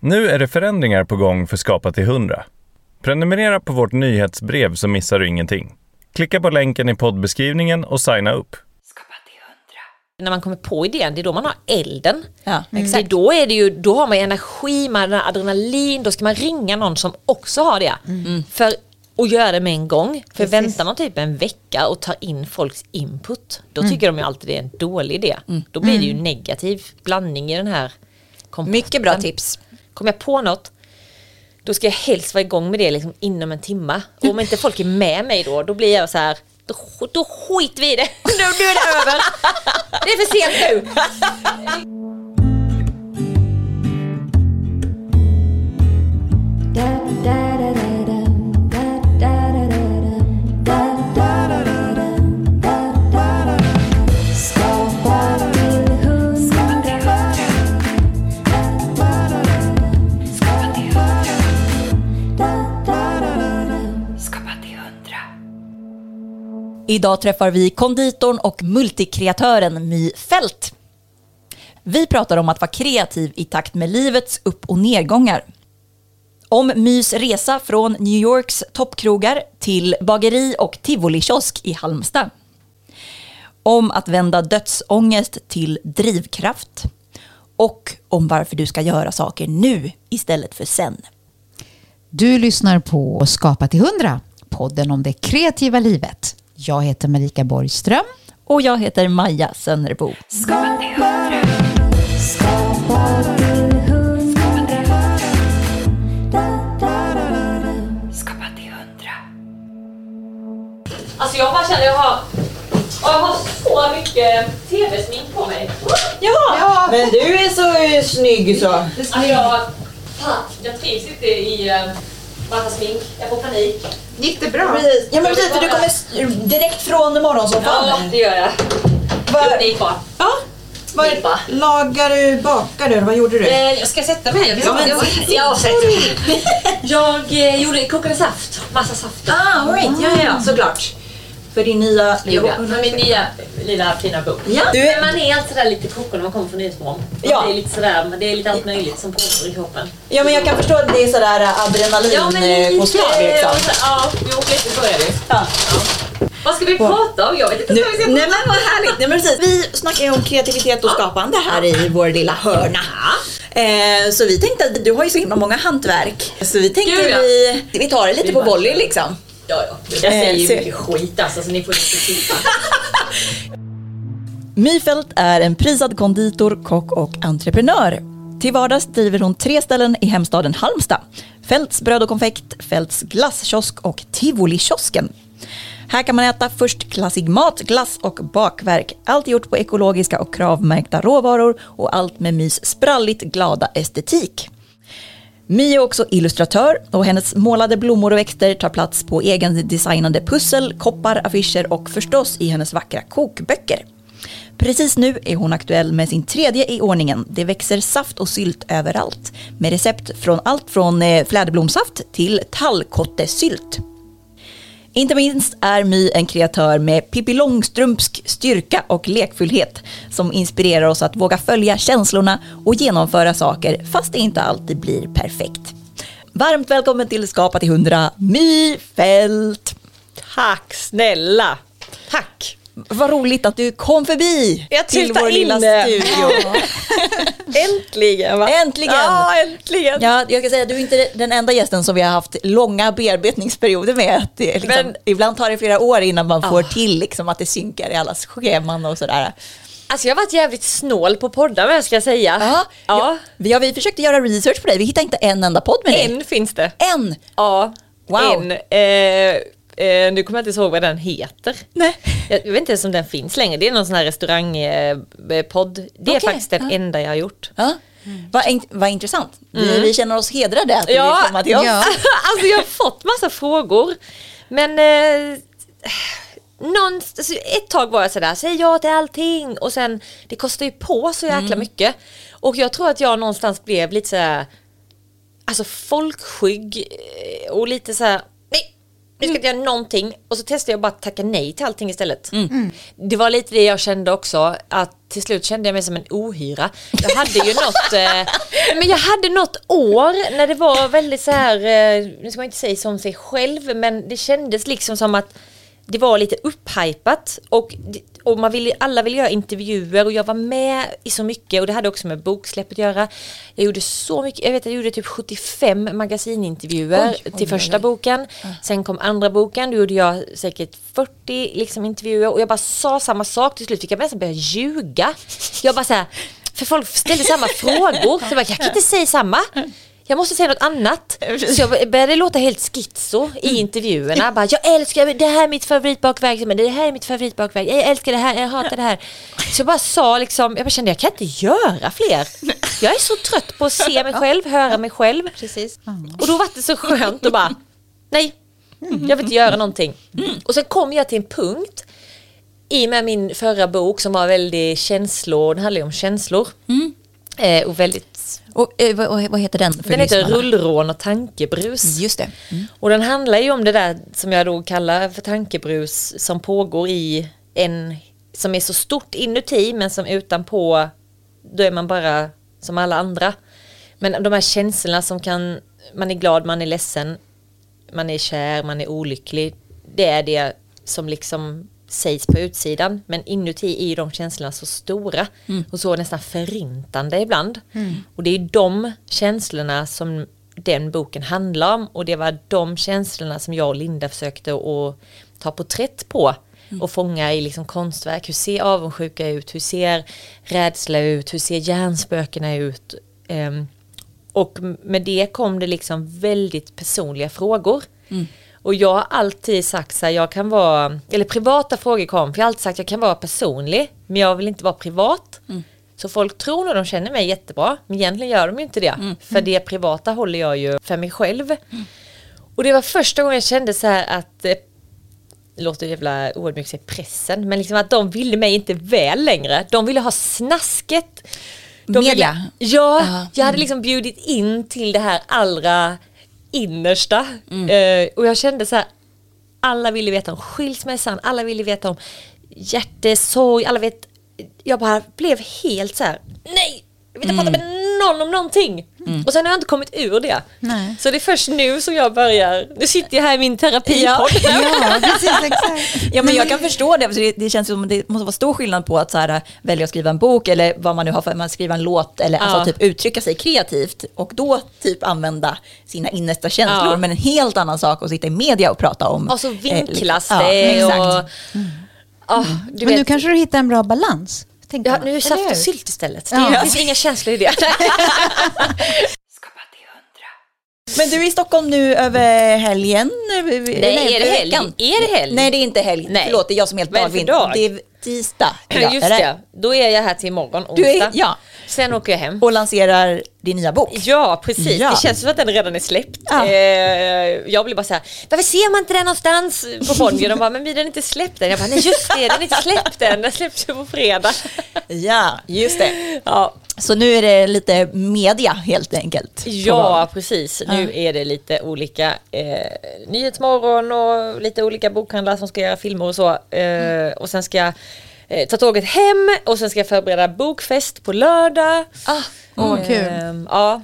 Nu är det förändringar på gång för Skapa till 100. Prenumerera på vårt nyhetsbrev så missar du ingenting. Klicka på länken i poddbeskrivningen och signa upp. När man kommer på idén, det är då man har elden. Ja, Det är exakt. då, är det ju, då har man energi, man har adrenalin, då ska man ringa någon som också har det. För att göra det med en gång. För Precis. väntar man typ en vecka och tar in folks input, då tycker de ju alltid det är en dålig idé. Då blir det ju negativ blandning i den här komposten. Mycket bra tips. Kommer jag på något, då ska jag helst vara igång med det liksom inom en timme. Och om inte folk är med mig då, då blir jag så här, då, då skiter vi i det. Nu, nu är det över. Det är för sent nu. Idag träffar vi konditorn och multikreatören My Fält. Vi pratar om att vara kreativ i takt med livets upp och nedgångar. Om Mys resa från New Yorks toppkrogar till bageri och tivolikiosk i Halmstad. Om att vända dödsångest till drivkraft. Och om varför du ska göra saker nu istället för sen. Du lyssnar på Skapa till 100, podden om det kreativa livet. Jag heter Marika Borgström. Och jag heter Maja Sönnerbo. Alltså jag bara känner jag har, jag har så mycket tv-smink på mig. Ja, Men du är så eh, snygg så. Alltså jag, fan, jag trivs inte i uh, massa smink. Jag får panik. Gick det bra? precis. Ja men precis, för du kommer direkt från morgonsoffan. Ja, det gör jag. Vad- Jo, det gick bra. Ja. Vad Nippa. lagar du, bakar du eller vad gjorde du? Eh, jag ska sätta mig här. Ja, men jag, sitt, jag, jag eh, gjorde, kokade saft. Massa saft. Ah, right. ja, ja, ja, såklart. För din nya... Jo, med min nya lilla fina bok. Ja. Du Men är, man är alltid sådär lite koko när man kommer från Nyhetsmorgon. Ja. Det är lite sådär, men det är lite allt möjligt som pågår i kroppen. ja men jag kan förstå att det är sådär Ja, men adrenalinpåslag lite, liksom. Ja, jo, lite så är det. Ja. Vad ska vi prata om? Jag vet inte Nu, vad vi ska nej men vad härligt. Nej, men precis. Vi snackar ju om kreativitet och skapande här i vår lilla hörna. Eh, så vi tänkte att du har ju så himla många hantverk. Så vi tänkte Gud, ja. vi, vi tar det lite Vi på volley liksom. Ja, ja. Jag säger ju Eh, mycket skit alltså, så ni får inte titta. Myfält är en prisad konditor, kock och entreprenör. Till vardags driver hon tre ställen i hemstaden Halmstad. Fälts bröd och konfekt, Fälts glasskiosk och Tivolikiosken. Här kan man äta först klassig mat, glass och bakverk. Allt gjort på ekologiska och kravmärkta råvaror och allt med Mys spralligt glada estetik. My är också illustratör och hennes målade blommor och växter tar plats på egendesignade pussel, koppar, affischer och förstås i hennes vackra kokböcker. Precis nu är hon aktuell med sin tredje i ordningen. Det växer saft och sylt överallt. Med recept från allt från eh, fläderblomsaft till tallkottesylt. Inte minst är My en kreatör med Pippi Långstrumpsk styrka och lekfullhet som inspirerar oss att våga följa känslorna och genomföra saker fast det inte alltid blir perfekt. Varmt välkommen till Skapa till 100, My Fält. Tack snälla. Tack. Vad roligt att du kom förbi Jag till vår lilla in. studio. Äntligen va? Äntligen! Ja, äntligen. Ja, jag kan säga att du är inte den enda gästen som vi har haft långa bearbetningsperioder med. Det liksom, Men- ibland tar det flera år innan man får till liksom, att det synkar i allas scheman och sådär. Alltså jag har varit jävligt snål på poddar med ska jag säga. Ja, ja. ja. Vi, har, vi försökte göra research på dig, vi hittade inte en enda podd med dig. En finns det. En! Ja, Wow. en. Eh, eh, nu kommer jag inte ihåg vad den heter. Nej. Jag vet inte ens om den finns längre. Det är någon sån här restaurangpodd. Det är faktiskt den ja. enda jag har gjort. Ja. Vad, in, vad intressant. Vi, vi känner oss hedrade att du Ja, vill komma till oss. ja. alltså jag har fått massa frågor. Men eh, någon, alltså ett tag var jag sådär, säg ja till allting och sen det kostar ju på så jäkla mycket. Och jag tror att jag någonstans blev lite såhär, alltså folkskygg eh, och lite såhär, Nu ska jag inte göra någonting. Och så testade jag bara att tacka nej till allting istället. Det var lite det jag kände också. Att till slut kände jag mig som en ohyra. Jag hade ju något, eh, men jag hade något år när det var väldigt så här, eh, nu ska man inte säga som sig själv, men det kändes liksom som att det var lite upphypat och, och man ville, alla ville göra intervjuer och jag var med i så mycket och det hade också med boksläpp att göra. Jag gjorde så mycket, jag vet jag gjorde typ 75 magasinintervjuer Oj, oj, till första oj. boken. Sen kom andra boken, då gjorde jag säkert 40 liksom, intervjuer och jag bara sa samma sak. Till slut fick jag nästan börja ljuga. Jag bara så här, för folk ställde samma frågor. Så jag bara, jag kan inte säga samma. Jag måste säga något annat. Så jag började låta helt schizo i intervjuerna. Bara, jag älskar, det här är mitt favoritbakverk, men det här är mitt favoritbakverk. Jag älskar det här, jag hatar det här. Så jag bara sa liksom, jag bara kände jag kan inte göra fler. Jag är så trött på att se mig själv, höra mig själv. Precis. Och då var det så skönt att bara, nej, jag vill inte göra någonting. Och sen kom jag till en punkt i och med min förra bok som var väldigt känslor, den handlar ju om känslor. Eh, och väldigt, Och, eh, vad, heter den? För den heter? Rullrån och tankebrus. Just det. Mm. Och den handlar ju om det där som jag då kallar för tankebrus som pågår i en som är så stort inuti men som utanpå då är man bara som alla andra. Men de här känslorna som kan, man är glad, man är ledsen, man är kär, man är olycklig. Det är det som liksom sägs på utsidan men inuti är ju de känslorna så stora och så nästan förintande ibland. Och det är de känslorna som den boken handlar om och det var de känslorna som jag och Linda försökte att ta porträtt på och fånga i liksom konstverk. Hur ser avundsjuka ut? Hur ser rädsla ut? Hur ser hjärnspökena ut? Ehm, och med det kom det liksom väldigt personliga frågor. Och jag har alltid sagt så här, jag kan vara, eller privata frågor kom, för jag har alltid sagt jag kan vara personlig, men jag vill inte vara privat. Så folk tror nog de känner mig jättebra, men egentligen gör de ju inte det. För det privata håller jag ju för mig själv. Och det var första gången jag kände så här att eh, det låter jävla att säga pressen, men liksom att de ville mig inte väl längre. De ville ha snasket. De Media? Ville, ja, Ja. jag hade liksom bjudit in till det här allra innersta. Mm. Eh, och jag kände så här, alla ville veta om skilsmässan, alla ville veta om hjärtesorg, alla vet, jag bara blev helt så här, nej, jag vill inte prata med någon om någonting. Och sen har jag inte kommit ur det. Nej. Så det är först nu som jag börjar, nu sitter jag här i min terapipodd. Ja, precis, exakt. Ja men jag kan förstå det, för det, det känns som det måste vara stor skillnad på att så här, välja att skriva en bok eller vad man nu har för man skriva en låt eller Ja. alltså typ uttrycka sig kreativt och då typ använda sina innersta känslor. Ja. Men en helt annan sak att sitta i media och prata om. Och så eh, vinklas liksom- det Ja, exakt. och... Ja, du Men nu vet, kanske du hittar en bra balans. Tänker ja, man. nu är det saft och sylt istället. Det Ja. finns inga känslor i det. Men du är i Stockholm nu över helgen? Nej, är det helg? Är det helg? Nej, det är inte helg. Nej. Förlåt, det är jag som är helt det dag? Det är tisdag. idag, Just det, då är jag här till imorgon, onsdag. Är, ja, Sen åker jag hem. och lanserar din nya bok. Ja, precis. Ja. Det känns som att den redan är släppt. Ja. Eh, jag blir bara så här, varför ser man inte den någonstans på Bonnier? De bara, men vi den inte släppt än. Jag bara, nej just det, den är inte släppt än. Den släpps ju på fredag. Ja, just det. Ja, Så nu är det lite media helt enkelt. ja precis. Nu är det lite olika eh, Nyhetsmorgon och lite olika bokhandlar som ska göra filmer och så. Eh, och sen ska jag eh, ta tåget hem och sen ska jag förbereda bokfest på lördag. Ah, Åh, vad kul. Ehm, ja.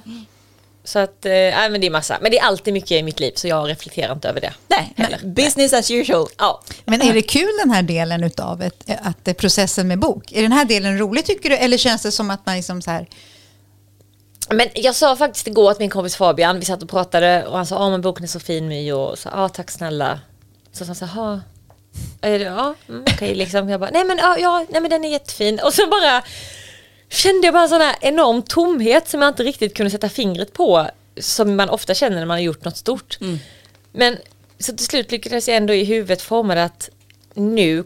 Så att, eh, men det är massa. Men det är alltid mycket i mitt liv så jag reflekterar inte över det. nej, Heller. business as usual. Ja. Men är det kul den här delen utav ett, att processen med bok? Är den här delen rolig tycker du? Eller känns det som att man liksom så här... Men jag sa faktiskt igår att min kompis Fabian, vi satt och pratade och han sa, ja men boken är så fin My och så, ja tack snälla. Så sa han så här, "Ja, mm, okej liksom. Jag bara, nej men ja, nej men den är jättefin. Och så bara kände jag bara en sån här enorm tomhet som jag inte riktigt kunde sätta fingret på. Som man ofta känner när man har gjort något stort. Men så till slut lyckades jag ändå i huvudet forma det att nu,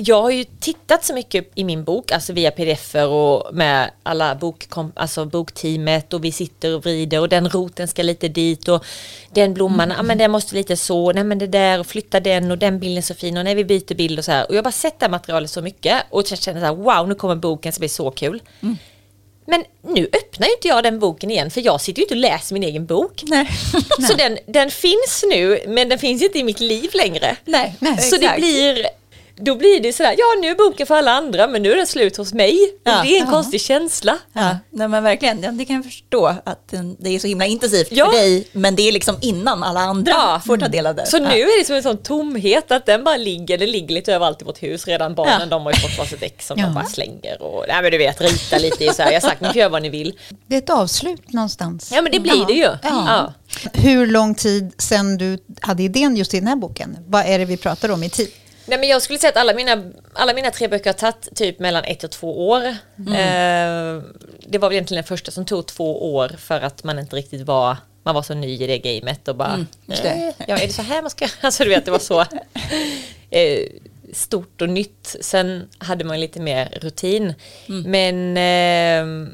jag har ju tittat så mycket i min bok, alltså via pdf och med alla bok, alltså bokteamet och vi sitter och vrider och den roten ska lite dit och den blomman, ja men den måste lite så, nej men det där och flytta den och den bilden är så fin och nej vi byter bild och så här. Och jag har bara sett det här materialet så mycket och jag känner så här wow nu kommer boken som blir så kul. Men nu öppnar ju inte jag den boken igen för jag sitter ju inte och läser min egen bok. Nej. Så den, den finns nu men den finns inte i mitt liv längre. Nej, Så det exakt. blir, då blir det sådär, ja nu är boken för alla andra men nu är den slut hos mig. Ja, det är en ja. konstig känsla. Ja, nej men verkligen. Ja, det kan jag förstå att det är så himla intensivt Ja. för dig, men det är liksom innan alla andra Ja. får ta del av det. Så nu är det som en sån tomhet att den bara ligger, det ligger lite överallt i vårt hus redan. Barnen de har ju fått varsitt ex som de bara slänger och, nej men du vet, rita lite i så här. Jag har sagt ni får göra vad ni vill. Det är ett avslut någonstans. Ja men det blir det ju. Hur lång tid sedan du hade idén just i den här boken? Vad är det vi pratar om i tid? Nej men jag skulle säga att alla mina, alla mina tre böcker har tagit typ mellan ett och två år. Eh, det var väl egentligen den första som tog två år för att man inte riktigt var man var så ny i det gamet och bara, det. eh, ja är det så här man ska, alltså du vet det var så eh, stort och nytt. Sen hade man lite mer rutin. Men eh,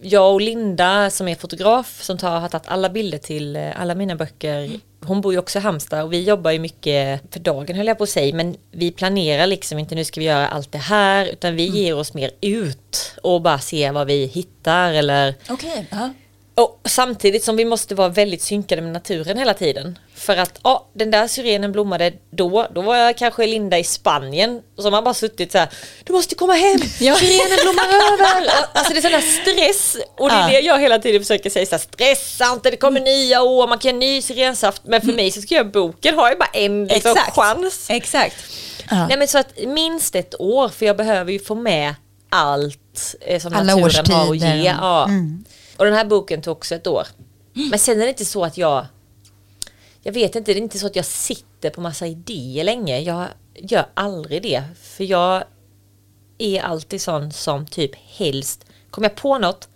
jag och Linda som är fotograf som tar, har tagit alla bilder till eh, alla mina böcker. Hon bor ju också i Halmstad och vi jobbar ju mycket för dagen höll jag på att säga men vi planerar liksom inte nu ska vi göra allt det här utan vi ger oss mer ut och bara ser vad vi hittar eller Okej, ja. Och samtidigt som vi måste vara väldigt synkade med naturen hela tiden. För att ja, den där syrenen blommade då, då var jag kanske Linda i Spanien. Så har man bara suttit så här, du måste komma hem, Ja. syrenen blommar över. Alltså det är sån där stress. Och det är det jag hela tiden försöker säga, så här, stressa inte, det kommer nya år, man kan göra ny syrensaft. Men för mig så ska jag boken, har jag bara en liksom, Exakt. chans. Exakt. Ja. Nej men så att minst ett år, för jag behöver ju få med allt eh, som Alla naturen har att årstider. ge. Ja. Mm. Och den här boken tog också ett år. Men sen är det inte så att jag, jag vet inte, det är inte så att jag sitter på massa idéer länge. Jag gör aldrig det. För jag är alltid sån som typ helst, kommer jag på något,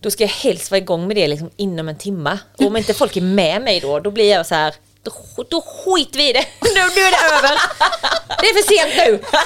då ska jag helst vara igång med det liksom inom en timma. Och om inte folk är med mig då, då blir jag så här, då, då skiter vi i det. Nu, nu är det över. Det är för sent nu.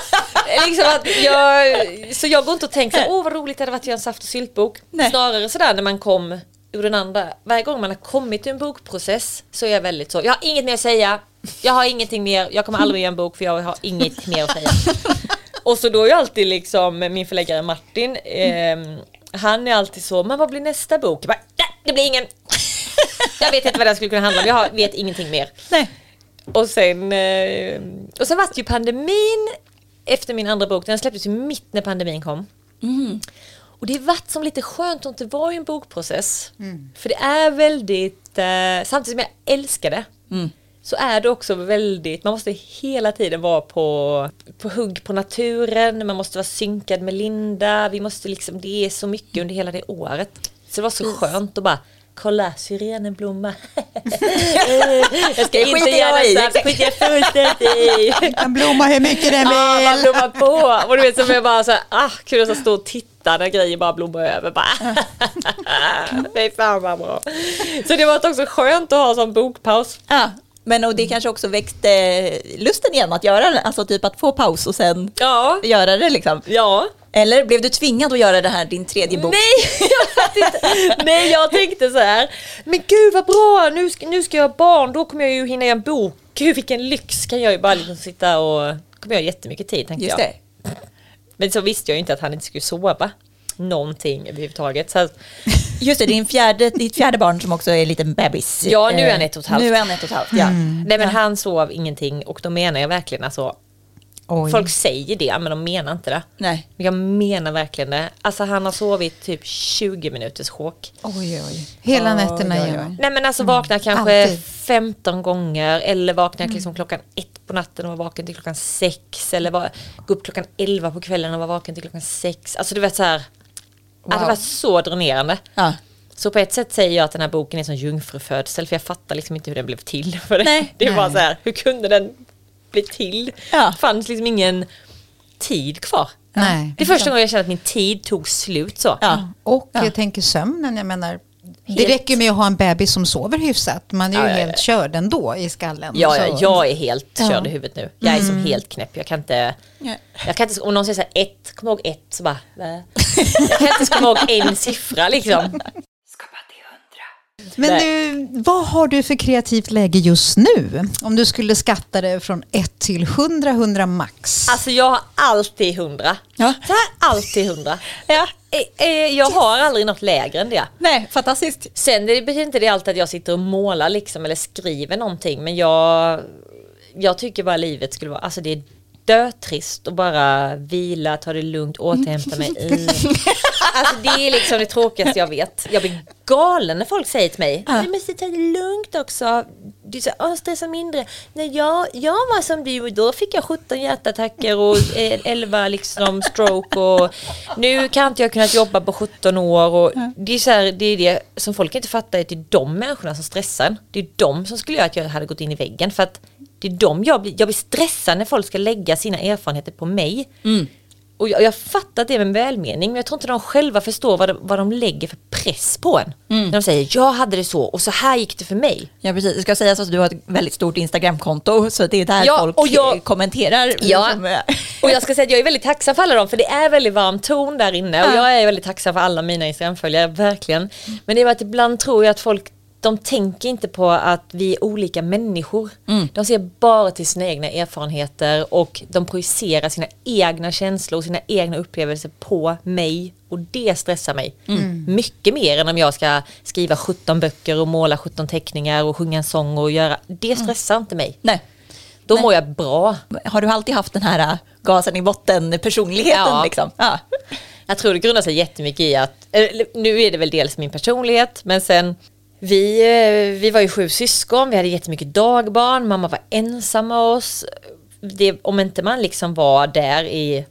liksom att jag, så jag går inte och tänker så här, åh vad roligt det hade varit att göra en saft och syltbok. Nej. Snarare sådär när man kom ur den andra, varje gång man har kommit till en bokprocess så är jag väldigt så, jag har inget mer att säga, jag har ingenting mer, jag kommer aldrig göra en bok för jag har inget mer att säga. Och så då är ju alltid liksom min förläggare Martin, ehm, han är alltid så, men vad blir nästa bok? Jag bara, "Nej, det blir ingen. Jag vet inte vad den skulle kunna handla om, jag vet ingenting mer. Nej. Och sen, eh, och sen var det ju pandemin efter min andra bok, den släpptes ju mitt när pandemin kom. Och det varit som lite skönt att inte vara i en bokprocess. För det är väldigt, eh, samtidigt som jag älskar det, så är det också väldigt, man måste hela tiden vara på, på hugg på naturen, man måste vara synkad med Linda, vi måste liksom, det är så mycket under hela det året. Så det var så skönt att bara Kolla, syrenen blommar. jag ska inte skiter jag göra i. så här, skiter jag fullständigt i. Den blommar hur mycket den Ja, man vill. blommar på. Och du vet, som jag bara så här, ah, kul att stå och titta när grejer bara blommar över. Bara. Fy fan vad bra. Så det var också skönt att ha som bokpaus. Ja. Men och det kanske också väckte lusten igen att göra det, alltså typ att få paus och sen Ja, göra det liksom. ja. Eller blev du tvingad att göra det här, din tredje bok? Nej, jag inte. Nej, jag tänkte så här. Men gud vad bra, nu ska, nu ska jag ha barn, då kommer jag ju hinna göra en bok. Gud vilken lyx, kan jag ju bara liksom sitta och... kommer jag ha jättemycket tid tänkte Just jag. det. Men så visste jag ju inte att han inte skulle sova. Någonting överhuvudtaget. Så Just det, din fjärde, ditt fjärde barn som också är en liten bebis. Ja, nu är han ett och ett halvt. Nu är han ett och ett halvt, ja. Nej men han sov ingenting och då menar jag verkligen alltså Oj. Folk säger det men de menar inte det. Nej. Jag menar verkligen det. Alltså han har sovit typ 20 minuters sjok. Oj, oj. Hela nätterna oj, oj. Nej men alltså vaknar kanske alltid. 15 gånger eller vaknar liksom klockan ett på natten och var vaken till klockan sex eller var, gå upp klockan 11 på kvällen och vara vaken till klockan sex. Alltså du vet så här. Ja, det var så dränerande. Ja. Så på ett sätt säger jag att den här boken är som jungfrufödsel för jag fattar liksom inte hur den blev till. För det, Nej. det var Nej. så här, hur kunde den bli till? Ja. Det fanns liksom ingen tid kvar. Nej. Det är första gången jag känner att min tid tog slut så. Ja. Och Ja. jag tänker sömnen, jag menar, det Helt- räcker med att ha en bebis som sover hyfsat. Man är ju Ja, ja, ja. helt körd ändå i skallen. Ja, Så- ja, jag är helt Ja. körd i huvudet nu. Jag är som helt knäpp. Jag kan inte... Ja. Jag kan inte om någon säger så här, ett, kom ihåg ett, så bara... "Va?" Jag kan inte komma ihåg en siffra liksom. Men nu, vad har du för kreativt läge just nu? Om du skulle skatta det från 1 till 100, 100 max. Alltså jag har alltid hundra. Ja. Så här, alltid hundra. Ja. Eh, eh, jag har aldrig något lägre än det. Nej, fantastiskt. Sen det betyder inte det alltid att jag sitter och målar liksom eller skriver någonting men jag, jag tycker bara livet skulle vara, alltså det är dötrist att bara vila, ta det lugnt, återhämta mig. i. Alltså det är liksom det tråkigaste jag vet. Jag blir galen när folk säger till mig, du måste ta det lugnt också. Du åh stressa mindre. Nej, jag, jag var som du och då fick jag 17 hjärtattacker och eh, 11 liksom stroke och nu kan inte jag kunnat jobba på 17 år och det är, så här, det är det som folk inte fattar, att det är de människorna som stressar. Det är de som skulle göra att jag hade gått in i väggen för att det är de jag blir, jag blir stressad när folk ska lägga sina erfarenheter på mig. Och jag, jag fattar det med välmening men jag tror inte de själva förstår vad de, vad de lägger för press på en. När de säger jag hade det så och så här gick det för mig. Ja precis, det ska sägas att du har ett väldigt stort Instagramkonto så det är där Ja, folk och jag- kommenterar. Ja, liksom, och jag ska säga att jag är väldigt tacksam för alla dem för det är väldigt varm ton där inne och jag är väldigt tacksam för alla mina Instagramföljare, verkligen. Men det är bara att ibland tror jag att folk de tänker inte på att vi är olika människor. De ser bara till sina egna erfarenheter och de projicerar sina egna känslor och sina egna upplevelser på mig och det stressar mig. Mycket mer än om jag ska skriva 17 böcker och måla 17 teckningar och sjunga en sång och göra. Det stressar inte mig. Nej. Då mår jag bra. Har du alltid haft den här äh, gasen i botten personligheten Ja. liksom? Ja. Jag tror det grundar sig jättemycket i att, nu är det väl dels min personlighet, men sen vi, eh, vi var ju sju syskon, vi hade jättemycket dagbarn, mamma var ensam med oss. Det, om inte man liksom var där i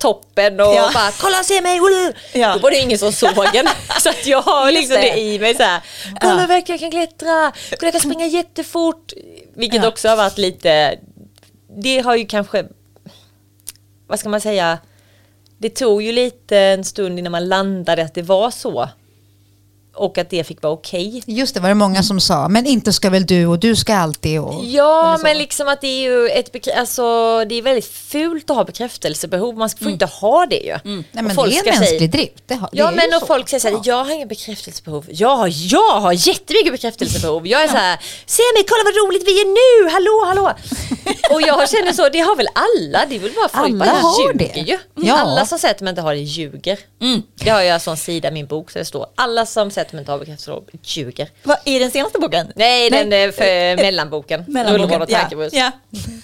toppen och Ja. bara kolla se mig, woho!" Ja. då var det ingen som såg en. Så att jag har liksom det. det. i mig så här, kolla vad jag kan klättra, kolla jag kan springa jättefort. Vilket Ja. också har varit lite, det har ju kanske, vad ska man säga, det tog ju lite en stund innan man landade att det var så. Och att det fick vara okej. Just det var det många som sa, men inte ska väl du och du ska alltid och... Ja, så. men liksom att det är ju ett alltså, det är väldigt fult att ha bekräftelsebehov. Man får inte ha det ju. Nej, Och men folk det är en säga- mänsklig drift. Det, har, det Ja men och så. folk säger såhär, Ja. jag har inga bekräftelsebehov. Jag har, jag har jättemycket bekräftelsebehov. Jag är såhär, se mig, kolla vad roligt vi är nu, hallå hallå. och jag känner så, det har väl alla, det är väl bara folk Alla bara har ljuger det. ju. Ja. Alla som säger att de inte har det ljuger. Det har jag en sån sida i min bok så det står, alla som säger att de inte har bekräftelsebehov ljuger. Vad, I den senaste boken? Nej, den är för mellanboken. Mellanboken, Rullebord och ja. tankebuss. Ja.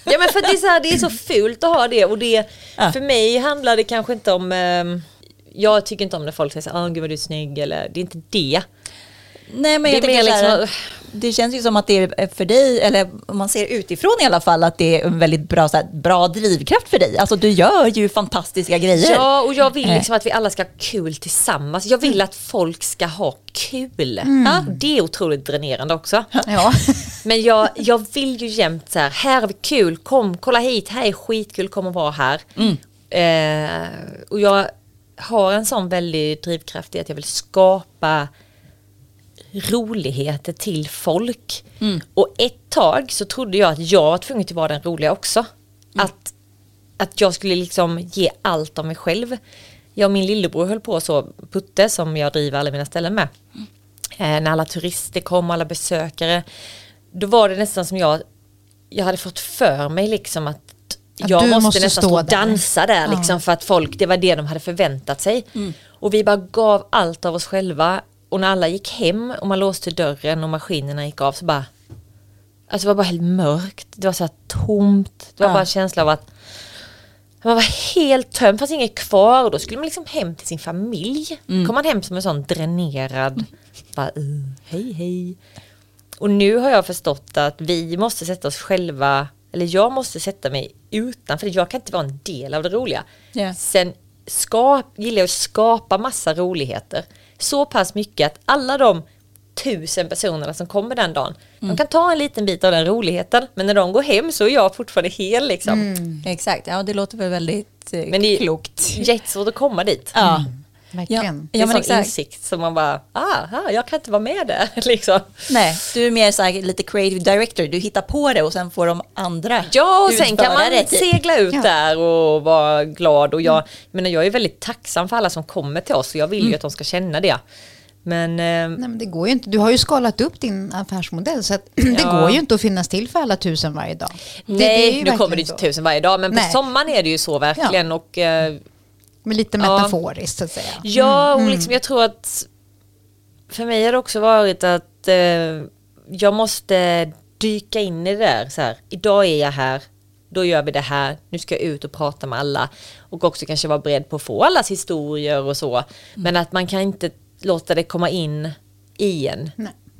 Ja men för det är så, här, det är så fult att ha det och det, Ja. för mig handlar det kanske inte om, ehm, jag tycker inte om när folk säger så här, åh gud vad du är snygg eller det är inte det. Nej men Det jag är mer tänker så här, liksom- det känns ju som att det är för dig, eller om man ser utifrån i alla fall, att det är en väldigt bra, så här, bra drivkraft för dig. Alltså du gör ju fantastiska grejer. Ja och jag vill Eh. liksom att vi alla ska ha kul tillsammans. Jag vill att folk ska ha kul. Ja, det är otroligt dränerande också. Ja. Men jag, jag vill ju jämt så här, här har vi kul, kom, kolla hit, här är skitkul, kom och vara här. Eh, och jag har en sån väldig drivkraft i att jag vill skapa roligheter till folk. Och ett tag så trodde jag att jag var tvungen att vara den roliga också. Att, att jag skulle liksom ge allt av mig själv. Jag och min lillebror höll på så, Putte som jag driver alla mina ställen med. Eh, när alla turister kom, alla besökare. Då var det nästan som jag, jag hade fått för mig liksom att Att jag måste, måste nästan stå stå och där. dansa där Ja. liksom för att folk, det var det de hade förväntat sig. Och vi bara gav allt av oss själva och när alla gick hem och man låste dörren och maskinerna gick av så bara Alltså det var bara helt mörkt, det var så här tomt, det var Ja. bara en känsla av att man var helt tömd, fanns inget kvar och då skulle man liksom hem till sin familj. Mm. kom man hem som en sån dränerad, bara uh, hej hej. Och nu har jag förstått att vi måste sätta oss själva, eller jag måste sätta mig utanför, jag kan inte vara en del av det roliga. Ja. Sen skap, gillar jag att skapa massa roligheter. Så pass mycket att alla de tusen personerna som kommer den dagen, de kan ta en liten bit av den roligheten, men när de går hem så är jag fortfarande hel liksom. Exakt, ja det låter väl väldigt eh, Men det är klokt. jättesvårt att komma dit. Ja. Verkligen. Det är Ja, men sån exakt. insikt som man bara, ah, jag kan inte vara med där. liksom. Nej, du är mer så här, lite creative director, du hittar på det och sen får de andra Ja, och sen kan man det, typ. segla ut Ja. där och vara glad. Och jag, menar, jag är väldigt tacksam för alla som kommer till oss och jag vill ju att de ska känna det. Men eh, Nej, men det går ju inte. Du har ju skalat upp din affärsmodell så att det Ja. går ju inte att finnas till för alla tusen varje dag. Det- det är nej, ju nu kommer det inte tusen varje dag. Men på Nej. sommaren är det ju så verkligen. Och, eh, Men lite metaforiskt så att säga. Ja, och liksom, jag tror att för mig har det också varit att eh, jag måste dyka in i det där. Så här, idag är jag här, då gör vi det här, nu ska jag ut och prata med alla. Och också kanske vara beredd på att få allas historier och så. Men att man kan inte låta det komma in i en.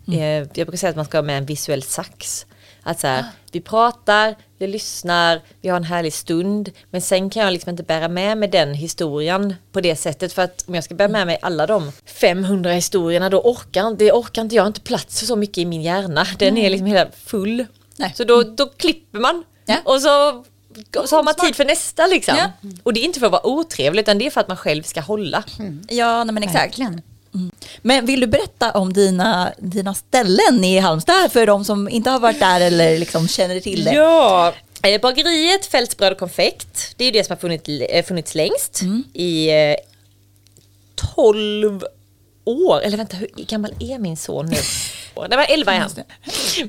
Eh, jag brukar säga att man ska ha med en visuell sax. Att så här, vi pratar, vi lyssnar, vi har en härlig stund. Men sen kan jag liksom inte bära med mig den historien på det sättet. För att om jag ska bära med mig alla de 500 historierna då orkar, det orkar inte jag, har inte plats för så mycket i min hjärna. Den är liksom hela full. Nej. Så då, då klipper man. Ja. Och så, så har man tid för nästa liksom. Ja. Och det är inte för att vara otrevlig utan det är för att man själv ska hålla. Ja, nej, men exakt. Verkligen. Men vill du berätta om dina, dina ställen i Halmstad för de som inte har varit där eller liksom känner till det? Ja, eh, bageriet Fältsbröd och konfekt, det är det som har funnits, eh, funnits längst i eh, 12 år. Eller vänta, hur gammal är min son nu? Det var 11 är han.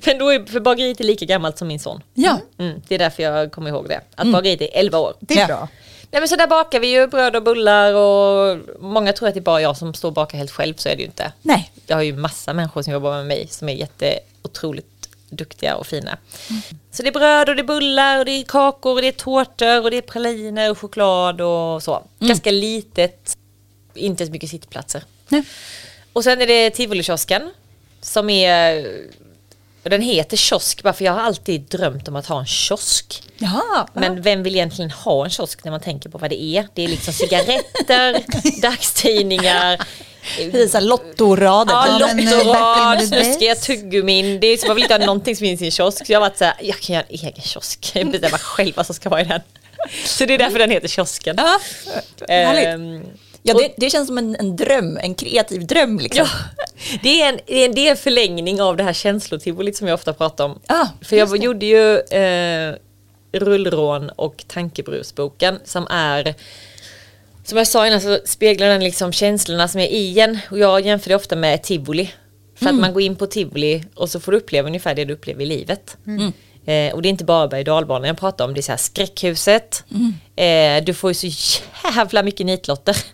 Men då är, för bageriet är lika gammalt som min son. Ja. Mm, det är därför jag kommer ihåg det. Att bageriet är 11 år. Det är Ja. bra. Nej men så där bakar vi ju bröd och bullar och många tror att det är bara jag som står och bakar helt själv, så är det ju inte. Nej. Jag har ju massa människor som jobbar med mig som är jätte otroligt duktiga och fina. Så det är bröd och det är bullar och det är kakor och det är tårtor och det är praliner och choklad och så. Ganska litet, inte så mycket sittplatser. Nej. Och sen är det Tivolikiosken som är och den heter kiosk bara för jag har alltid drömt om att ha en kiosk. Jaha. Men vem vill egentligen ha en kiosk när man tänker på vad det är? Det är liksom cigaretter, dagstidningar, så här lottorader. Ja, Ja, lottorad, snuskiga tuggummin. Det är som man vill inte ha någonting som finns i en kiosk. Så jag har varit såhär, jag kan göra en egen kiosk. Jag bestämmer själv vad som ska vara i den. Så det är därför den heter kiosken. Ja, härligt. Ja, det, det känns som en, en dröm, en kreativ dröm liksom. Ja, det är en, det är en, förlängning av det här känslotivolit som jag ofta pratar om. Ah, För jag gjorde ju eh, Rullrån och Tankebrusboken som är som jag sa innan så speglar den liksom känslorna som är i en och jag jämför det ofta med tivoli. För att man går in på tivoli och så får du uppleva ungefär det du upplever i livet. Eh, och det är inte bara berg dalbanan jag pratar om, det är så här skräckhuset. Eh, du får ju så jävla mycket nitlotter.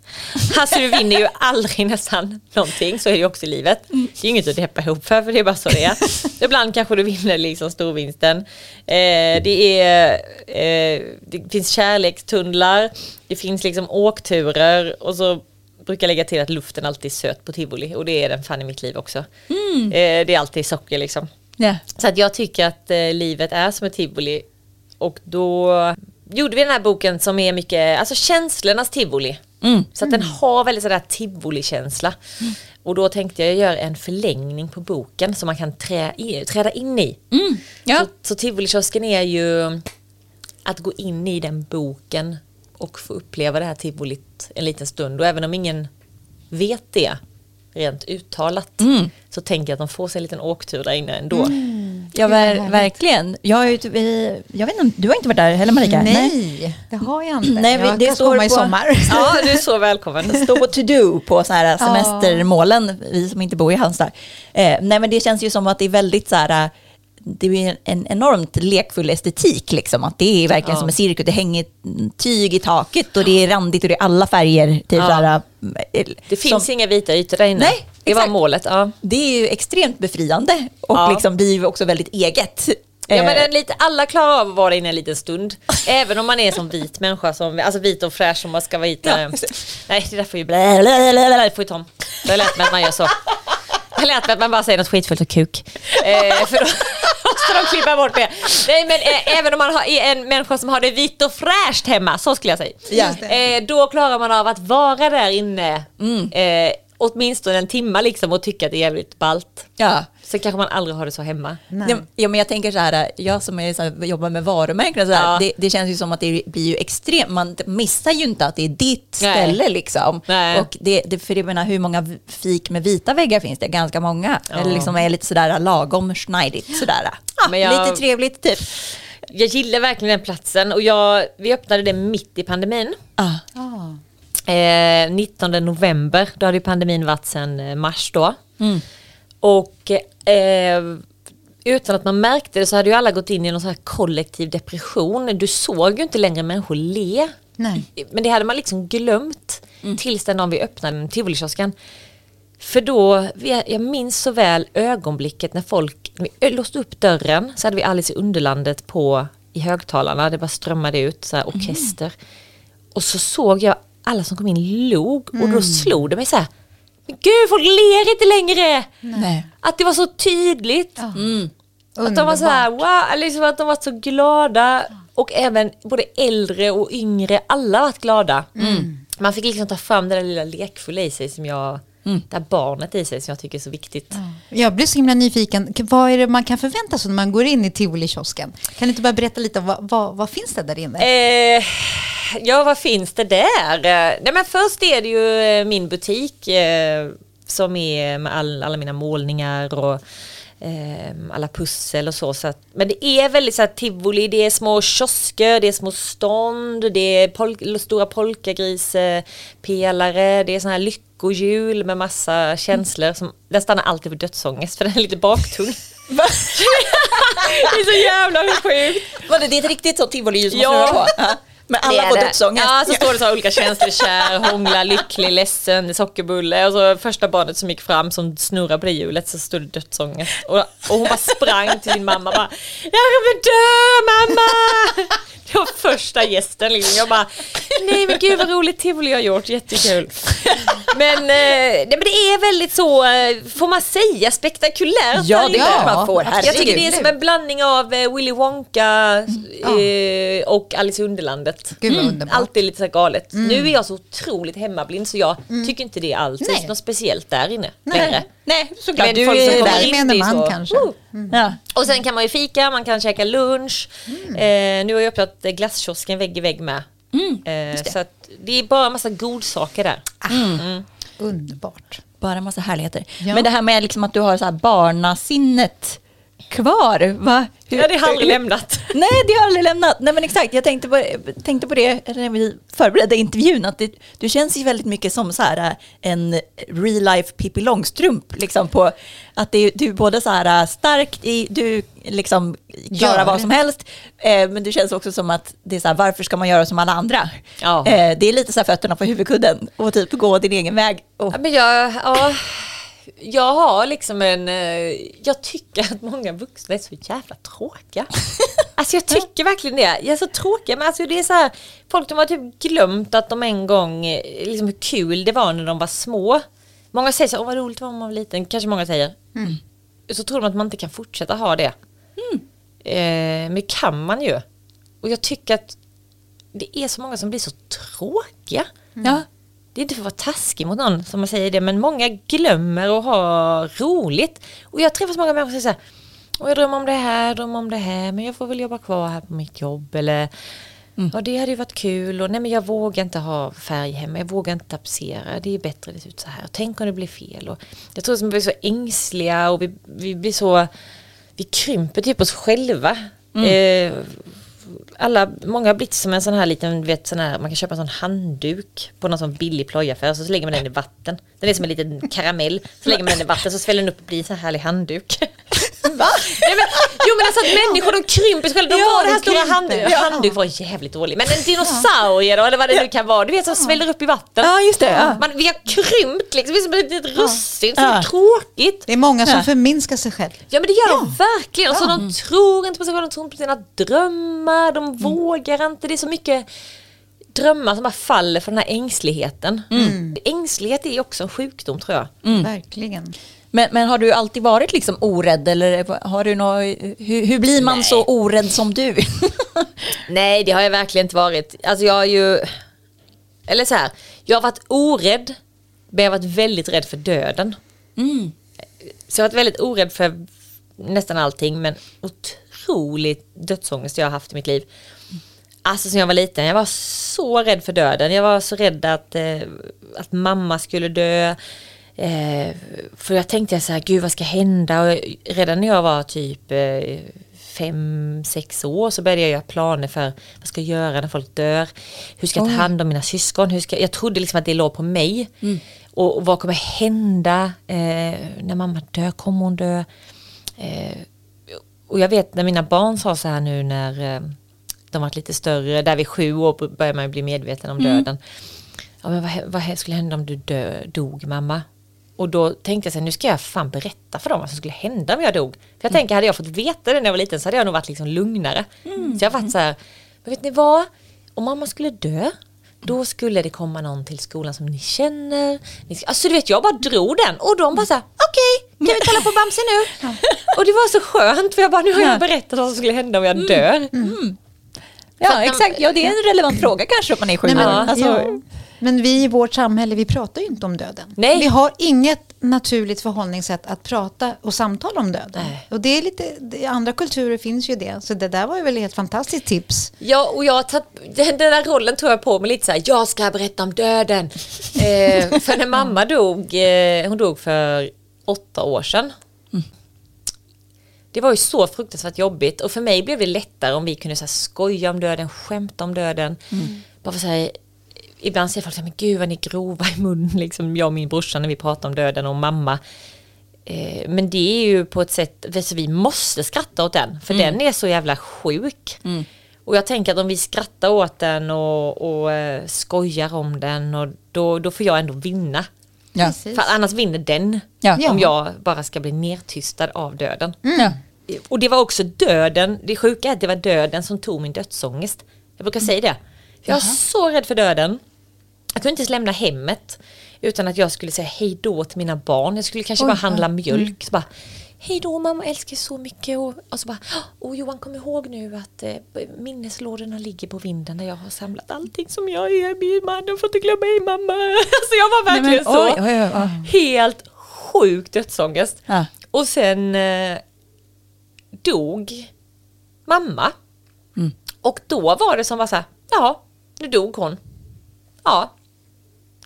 Alltså du vinner ju aldrig nästan någonting, så är det ju också i livet. Det är ju inget att deppa ihop för, för det är bara så det är. Ibland kanske du vinner liksom storvinsten. Eh, det, är, eh, det finns kärlekstunnlar, det finns liksom åkturer och så brukar lägga till att luften alltid är söt på tivoli och det är den fan i mitt liv också. Eh, det är alltid socker liksom. Ja. Så att jag tycker att eh, livet är som ett tivoli. Och då gjorde vi den här boken som är mycket, alltså känslornas tivoli. Så att den har väldigt sådär tivoli-känsla. Och då tänkte jag göra en förlängning på boken som man kan trä i, träda in i. Ja. Så, så tivolikiosken är ju att gå in i den boken och få uppleva det här tivolit en liten stund. Och även om ingen vet det rent uttalat så tänker jag att de får sig en liten åktur där inne ändå. Ja, vad ver- verkligen. Jag, ju, typ- jag vet inte, du har inte varit där heller Marika? Nej, det har jag inte. Nej, vi- jag det kan står komma i på- sommar. Ja, du är så välkommen. Det står på to-do på så här semestermålen, vi som inte bor i Halmstad. Eh, nej men det känns ju som att det är väldigt så här, det är en enormt lekfull estetik liksom. Att det är verkligen Ja. som en cirkus, det hänger tyg i taket och det är randigt och det är alla färger. Typ Ja. här, eh, Det finns som, inga vita ytor där inne. Nej, det var exakt. målet. Ja. det är ju extremt befriande och Ja. liksom blir också väldigt eget. Ja, men Eh, lite, alla klarar av att vara inne en liten stund. Även om man är som vit människa, som, alltså vit och fräsch som man ska vara hit. Ja, eh, nej, det där får ju blä, blä, blä, blä, får ju Tom. Det lärt mig att man gör så. Mig att man bara säger något skitfullt och kuk. Eh, för då måste de klippa bort det. Nej men eh, även om man har, är en människa som har det vitt och fräscht hemma, så skulle jag säga. Ja. Eh, då klarar man av att vara där inne eh, åtminstone en timma liksom och tycka att det är jävligt ballt. ja. Sen kanske man aldrig har det så hemma. Nej. Ja, men jag tänker så här, jag som är så här, jobbar med varumärken så här, Ja. det, det känns ju som att det blir ju extremt, man missar ju inte att det är ditt Nej. ställe liksom. Nej. Och det, det, för jag menar, hur många fik med vita väggar finns det? Ganska många. Ja. Eller liksom är lite sådär lagom schneidigt sådär. Ah, Men jag- Lite trevligt typ. Jag gillar verkligen den platsen och jag, vi öppnade det mitt i pandemin. Ah. Ah. Eh, 19 november, då hade pandemin varit sedan eh, mars då. Mm. Och eh, utan att man märkte det så hade ju alla gått in i någon så här kollektiv depression. Du såg ju inte längre människor le Nej. Men det hade man liksom glömt tills den dagen vi öppnade Tivolikiosken. För då, jag minns så väl ögonblicket när folk, vi låste upp dörren så hade vi Alice i Underlandet på i högtalarna, det bara strömmade ut så här orkester. Och så såg jag alla som kom in log och då slog det mig så här, men gud folk ler inte längre! Nej. Att det var så tydligt. Att de var så här, wow, liksom att de var så glada. Och även både äldre och yngre, alla varit glada. Man fick liksom ta fram det där lilla lekfulla i sig som jag, det där barnet i sig som jag tycker är så viktigt. Jag blir så himla nyfiken. Vad är det man kan förvänta sig när man går in i Tivoli-kiosken? Kan du inte bara berätta lite om vad, vad, vad finns det där inne? Eh, ja, vad finns det där? Nej, men först är det ju eh, min butik eh, som är med all, alla mina målningar och alla pussel och så. så att, men det är väldigt så här tivoli, det är små kiosker, det är små stånd, det är pol- stora polkagrispelare, det är såna här lyckohjul med massa känslor. Som, den stannar alltid på dödsångest för den är lite baktung. Det är så jävla sjukt. Det, är ett riktigt så tivoli som Ja. snurrar på? Men Det alla får dödsångest. Ja, så står det så här olika känslor, kär, hångla, lycklig, ledsen, sockerbulle. Och så första barnet som gick fram som snurrade på det hjulet så stod det dödsångest. Och, och hon bara sprang till sin mamma och bara Jag kommer dö mamma! Det var första gästen liksom. Jag bara Nej men gud vad roligt tivoli har gjort, jättekul. Men, eh, nej, men det är väldigt så, eh, får man säga, spektakulärt. Ja, det är man får. Jag tycker det är Herregud. som en blandning av eh, Willy Wonka eh, och Alice i Underlandet. Gud vad underbart. Alltid lite så här galet. Nu är jag så otroligt hemmablind så jag tycker inte det alls Nej. är något speciellt där inne Nej. längre. Nej, såklart. Men Du folk som är där. in, Gemene är man så, kanske. "Woo!" Ja. Och sen kan man ju fika, man kan käka lunch. Eh, nu har jag öppnat eh, glasskiosken vägg i vägg med. eh, så att det är bara en massa godsaker där. Underbart. Bara en massa härligheter. Ja. Men det här med liksom att du har så här barnasinnet kvar, va? Hur- Ja, det har aldrig lämnat. Nej, det har aldrig lämnat. Nej, men exakt. Jag tänkte på, tänkte på det när vi förberedde intervjun, att det, du känns ju väldigt mycket som så här, äh, en real life Pippi Långstrump. Liksom på, att det, du är både så här äh, stark i, du liksom göra Gör. vad som helst, eh, men du känns också som att det är så här, varför ska man göra som alla andra? Ja. Eh, det är lite så här fötterna på huvudkudden och typ gå din egen väg. Och, Ja, men jag, ja, jag har liksom en... eh, Jag tycker att många vuxna är så jävla tråkiga. Alltså jag tycker verkligen det. Jag är så tråkiga, men alltså det är så här, folk de har typ glömt att de en gång, eh, liksom hur kul det var när de var små. Många säger så åh vad roligt det var när man var liten, kanske många säger. Så tror de att man inte kan fortsätta ha det. Eh, men det kan man ju. Och jag tycker att det är så många som blir så tråkiga. ja. Det är inte för att vara taskig mot någon som man säger det, men många glömmer att ha roligt. Och jag träffar så många människor som säger så här, "Åh, jag drömmer om det här, drömmer om det här, men jag får väl jobba kvar här på mitt jobb. Eller, ja det hade ju varit kul, och nej men jag vågar inte ha färg hemma, jag vågar inte tapetsera, det är bättre det ser ut så här. Tänk om det blir fel. Och jag tror att vi blir så ängsliga och vi, vi blir så, vi krymper typ oss själva. Eh, alla, många har blivit som en sån här liten, du vet, sån här, man kan köpa en sån handduk på någon sån billig plojaffär så, så lägger man den i vatten. Den är som en liten karamell. Så lägger man den i vatten så sväller den upp och blir en sån här härlig handduk. Va? Nej, men, jo men alltså att människor de krymper sig själva. De Ja, var det här stora krymper. handduk. Ja. Handduk var jävligt dålig. Men en dinosaurie då, eller vad det nu kan vara. Du vet som sväller upp i vatten. Ja, just det. Ja. Man, vi har krympt liksom, vi är som ett litet russin. Så Ja. tråkigt. Det är många som Ja. förminskar sig själv. Ja men det gör de verkligen. Och så de tror inte på sig själva, de tror inte på sina drömmar, de vågar inte. Det är så mycket drömmar som bara faller för den här ängsligheten. Ängslighet är också en sjukdom tror jag. Verkligen. Men, men har du alltid varit liksom orädd eller har du nå, hur, hur blir man så orädd som du? Nej det har jag verkligen inte varit. Alltså jag har ju, eller så här, jag har varit orädd men jag har varit väldigt rädd för döden. Så jag har varit väldigt orädd för nästan allting men otroligt dödsångest jag har haft i mitt liv. Alltså sen jag var liten, jag var så rädd för döden. Jag var så rädd att, eh, att mamma skulle dö. Eh, för jag tänkte så här, gud vad ska hända? Och redan när jag var typ eh, fem, sex år så började jag göra planer för vad ska jag göra när folk dör? Hur ska jag ta hand om mina syskon? Hur ska, jag trodde liksom att det låg på mig. Och, och vad kommer hända eh, när mamma dör? Kommer hon dö? Eh, och jag vet när mina barn sa så här nu när eh, de varit lite större. Där vid sju år börjar man bli medveten om döden. Ja, men vad, vad skulle hända om du dö, dog mamma? Och då tänkte jag så här, nu ska jag fan berätta för dem vad som skulle hända om jag dog. För jag tänker, hade jag fått veta det när jag var liten så hade jag nog varit liksom lugnare. Så jag har varit så här, men vet ni vad? Om mamma skulle dö, då skulle det komma någon till skolan som ni känner. Ni ska, alltså du vet, jag bara drog den och de bara så här, okej, kan vi kolla på Bamse nu? Och det var så skönt för jag bara, nu har jag berättat vad som skulle hända om jag dör. Ja, exakt. Ja, det är en relevant fråga kanske om man är sju Nej, men. Alltså, ja. Men vi i vårt samhälle, vi pratar ju inte om döden. Nej. Vi har inget naturligt förhållningssätt att prata och samtala om döden. Nej. Och det är lite, I andra kulturer finns ju det. Så det där var ju väl ett fantastiskt tips. Ja, och jag tagit, den, där rollen tog jag på mig lite så här, jag ska berätta om döden. eh, för när mamma dog, eh, hon dog för åtta år sedan. Det var ju så fruktansvärt jobbigt och för mig blev det lättare om vi kunde så skoja om döden, skämta om döden. Bara för så här, ibland säger folk så här, men gud vad ni är grova i munnen, liksom jag och min brorsa när vi pratar om döden och mamma. Eh, men det är ju på ett sätt, alltså vi måste skratta åt den, för den är så jävla sjuk. Och jag tänker att om vi skrattar åt den och, och eh, skojar om den, och då, då får jag ändå vinna. ja. För annars vinner den, Ja. om jag bara ska bli nertystad av döden. Ja. Och det var också döden, det sjuka är att det var döden som tog min dödsångest. Jag brukar säga det. Jag var så rädd för döden. Jag kunde inte ens lämna hemmet utan att jag skulle säga hej då till mina barn. Jag skulle kanske bara handla mjölk. Så bara, hej då mamma, älskar så mycket. Och, och så bara, åh Johan kom ihåg nu att eh, minneslådorna ligger på vinden där jag har samlat allting som jag är. Min man, du får inte glömma mig mamma. Alltså jag var Nej, men, verkligen så oj, oj, oj, oj. helt sjuk dödsångest. Ja. Och sen eh, dog mamma. Mm. Och då var det som var så här, ja, nu dog hon. Ja,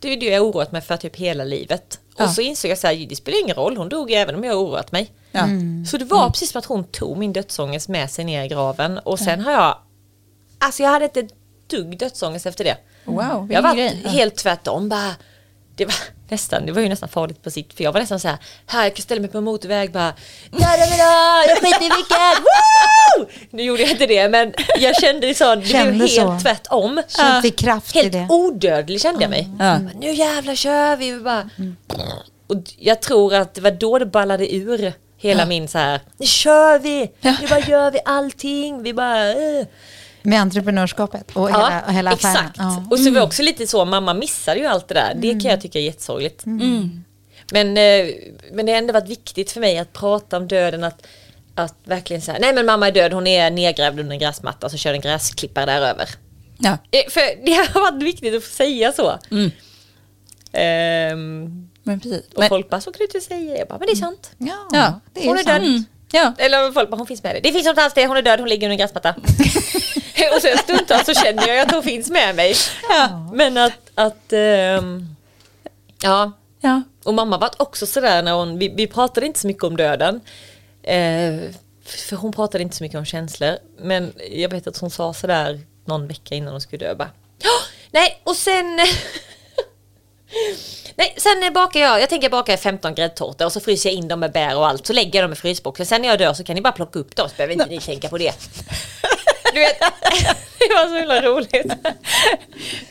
det är det jag oroat mig för typ hela livet. Ja. Och så insåg jag så här, det spelar ingen roll, hon dog även om jag har oroat mig. Ja. Så det var precis som att hon tog min dödsångest med sig ner i graven. Och sen har jag, alltså jag hade inte ett dugg dödsångest efter det. Wow, Jag var helt tvärtom bara. Det var, nästan, det var ju nästan farligt på sitt, för jag var nästan så här, här jag kan ställa mig på en motorväg bara, mina, jag skiter i vilket, woo! Nu gjorde jag inte det, men jag kände så, det blev Kände helt så. tvärtom. Att vi kraft i Helt det. odödlig kände jag mig. Ja. Nu jävlar kör vi, vi bara. Och jag tror att det var då det ballade ur hela min så här, nu kör vi, nu bara gör vi allting, vi bara, eh. Med entreprenörskapet och hela, och hela affären. Exakt. Ja. Och så var det också lite så, mamma missade ju allt det där. Det kan jag tycka är jättesorgligt. Men, eh, men det har ändå varit viktigt för mig att prata om döden, att, att verkligen säga, nej men mamma är död, hon är nedgrävd under en gräsmatta och så kör en gräsklippare där över. Ja. Eh, För det har varit viktigt att få säga så. Ehm, Men precis. och Men, folk bara, så kan du inte säga. Jag bara, men det är sant. Ja, Ja, det är Hon ju är sant. död. Ja. Eller folk bara, hon finns med dig. Det finns alls det, hon är död, hon ligger under en gräsmatta. och sen stundtals så känner jag att hon finns med mig. Ja. Men att, att ehm, ja. Ja. Och mamma var också sådär när hon, vi, vi pratade inte så mycket om döden. Eh, för hon pratade inte så mycket om känslor. Men jag vet att hon sa sådär någon vecka innan hon skulle dö bara, "Ja, nej och sen Nej, sen bakar jag, jag tänker baka 15 gräddtårtor och så fryser jag in dem med bär och allt. Så lägger jag dem i frysboxen. Sen när jag dör så kan ni bara plocka upp dem så behöver inte ni tänka på det. Du vet, det var så himla roligt.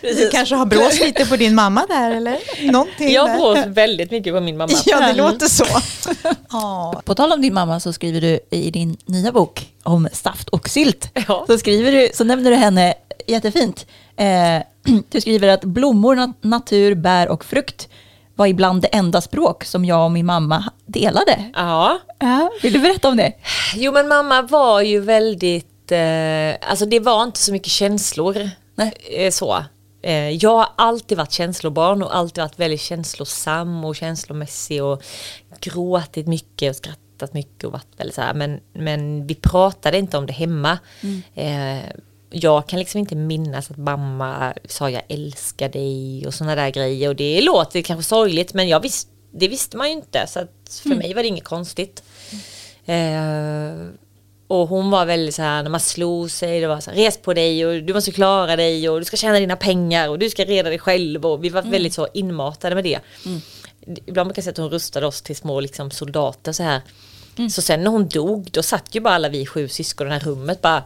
Du kanske har brås lite på din mamma där eller? Någonting Jag där. brås väldigt mycket på min mamma. Ja, det låter så. På tal om din mamma så skriver du i din nya bok om saft och sylt. Ja. Så, skriver du, så nämner du henne jättefint. Eh, du skriver att blommor, nat- natur, bär och frukt var ibland det enda språk som jag och min mamma delade. Ja. Ja, vill du berätta om det? Jo men mamma var ju väldigt, eh, alltså det var inte så mycket känslor. Nej. Eh, så. Eh, jag har alltid varit känslobarn och alltid varit väldigt känslosam och känslomässig och gråtit mycket och skrattat mycket och varit väldigt så här. Men, men vi pratade inte om det hemma. Eh, jag kan liksom inte minnas att mamma sa jag älskar dig och sådana där grejer. Och det låter kanske sorgligt men jag visst, det visste man ju inte. Så att för mig var det inget konstigt. Eh, och hon var väldigt så här när man slog sig, det var så här, res på dig och du måste klara dig och du ska tjäna dina pengar och du ska reda dig själv. Och vi var väldigt så inmatade med det. Ibland brukar jag säga att hon rustade oss till små liksom, soldater så här. Så sen när hon dog, då satt ju bara alla vi sju syskon i det här rummet bara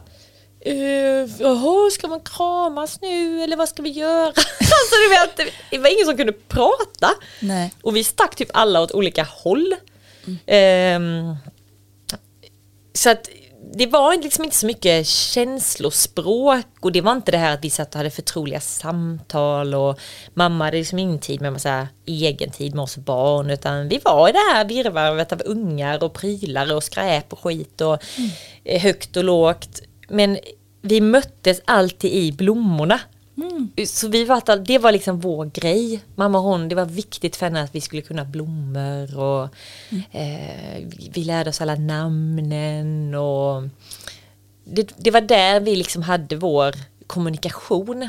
Uh, jaha, ska man kramas nu eller vad ska vi göra? alltså du vet, det var ingen som kunde prata. Nej. Och vi stack typ alla åt olika håll. Ehm, så att det var liksom inte så mycket känslospråk och det var inte det här att vi satt och hade förtroliga samtal och mamma hade liksom ingen tid med här, egen tid med oss barn utan vi var i det här virrvarret av ungar och prylar och skräp och skit och eh, högt och lågt. Men vi möttes alltid i blommorna. Så vi var, det var liksom vår grej. Mamma och hon, det var viktigt för henne att vi skulle kunna blommor och eh, vi- lärde oss alla namnen och det, det var där vi liksom hade vår kommunikation.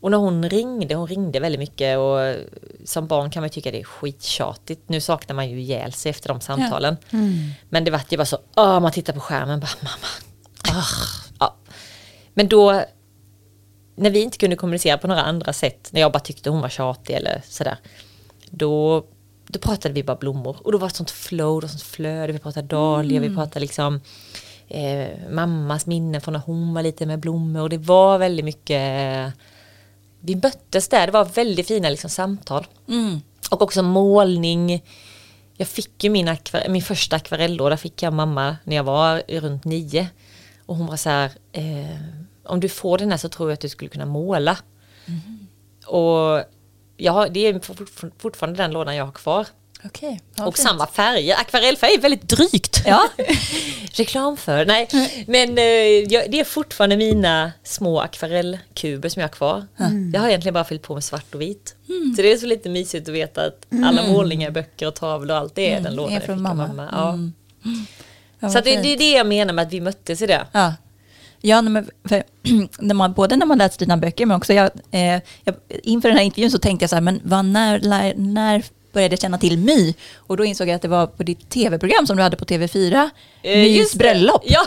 Och när hon ringde, hon ringde väldigt mycket och som barn kan man tycka det är skittjatigt. Nu saknar man ju ihjäl sig efter de samtalen. Men det var, det var så, man tittar på skärmen bara mamma. Ah, ja. Men då, när vi inte kunde kommunicera på några andra sätt, när jag bara tyckte hon var tjatig eller sådär, då, då pratade vi bara blommor. Och då var det sånt flow, det var sånt flöde, vi pratade dahlia, vi pratade liksom eh, mammas minnen från när hon var lite med blommor och det var väldigt mycket vi möttes där, det var väldigt fina liksom, samtal. Och också målning. Jag fick ju min, akvar- min första akvarellåda fick jag mamma när jag var runt nio. Och hon var så här, eh, om du får den här så tror jag att du skulle kunna måla. Och jag har, det är fort- fortfarande den lådan jag har kvar. Okej. och samma färger. Akvarellfärg är väldigt drygt. Ja. Reklam för, nej. Men eh, jag, det är fortfarande mina små akvarellkuber som jag har kvar. Jag har egentligen bara fyllt på med svart och vit. Så det är så lite mysigt att veta att alla målningar, böcker och tavlor och allt det är den lådan är jag från fick av mamma. Ja. Ja, Så det, det är det jag menar med att vi möttes i det. Ja, ja men för, när man, både när man läser dina böcker men också jag, eh, jag, inför den här intervjun så tänkte jag så här, men vad, när, när började känna till My? Och då insåg jag att det var på ditt tv-program som du hade på TV4, Eh, Mys bröllop. Ja,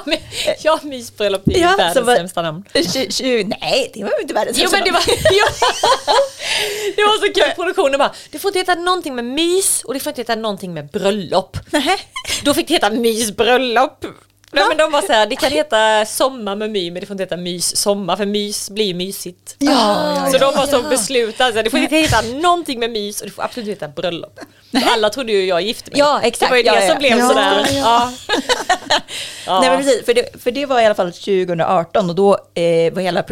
ja Mys bröllop, det är Ja, världens var- sämsta namn. Tju- tju- Nej, det var inte världens sämsta men det var, ja, det var så kul, produktionen bara, det får inte heta någonting med mys och det får inte heta någonting med bröllop. Nej. Då fick det heta mysbröllop. Nej, men de var så här, det kan heta sommar med my men det får inte heta mys sommar för mys blir mysigt. Ja, så de var så beslutade, så här, det får inte heta någonting med mys och det får absolut inte heta bröllop. För alla trodde ju jag gifte mig. Ja, exakt. Det var ju det Ja, ja, som ja. blev Ja, sådär. ja. Ja. Ja. Nej men precis, för det, för det var i alla fall 2018 och då eh, var hela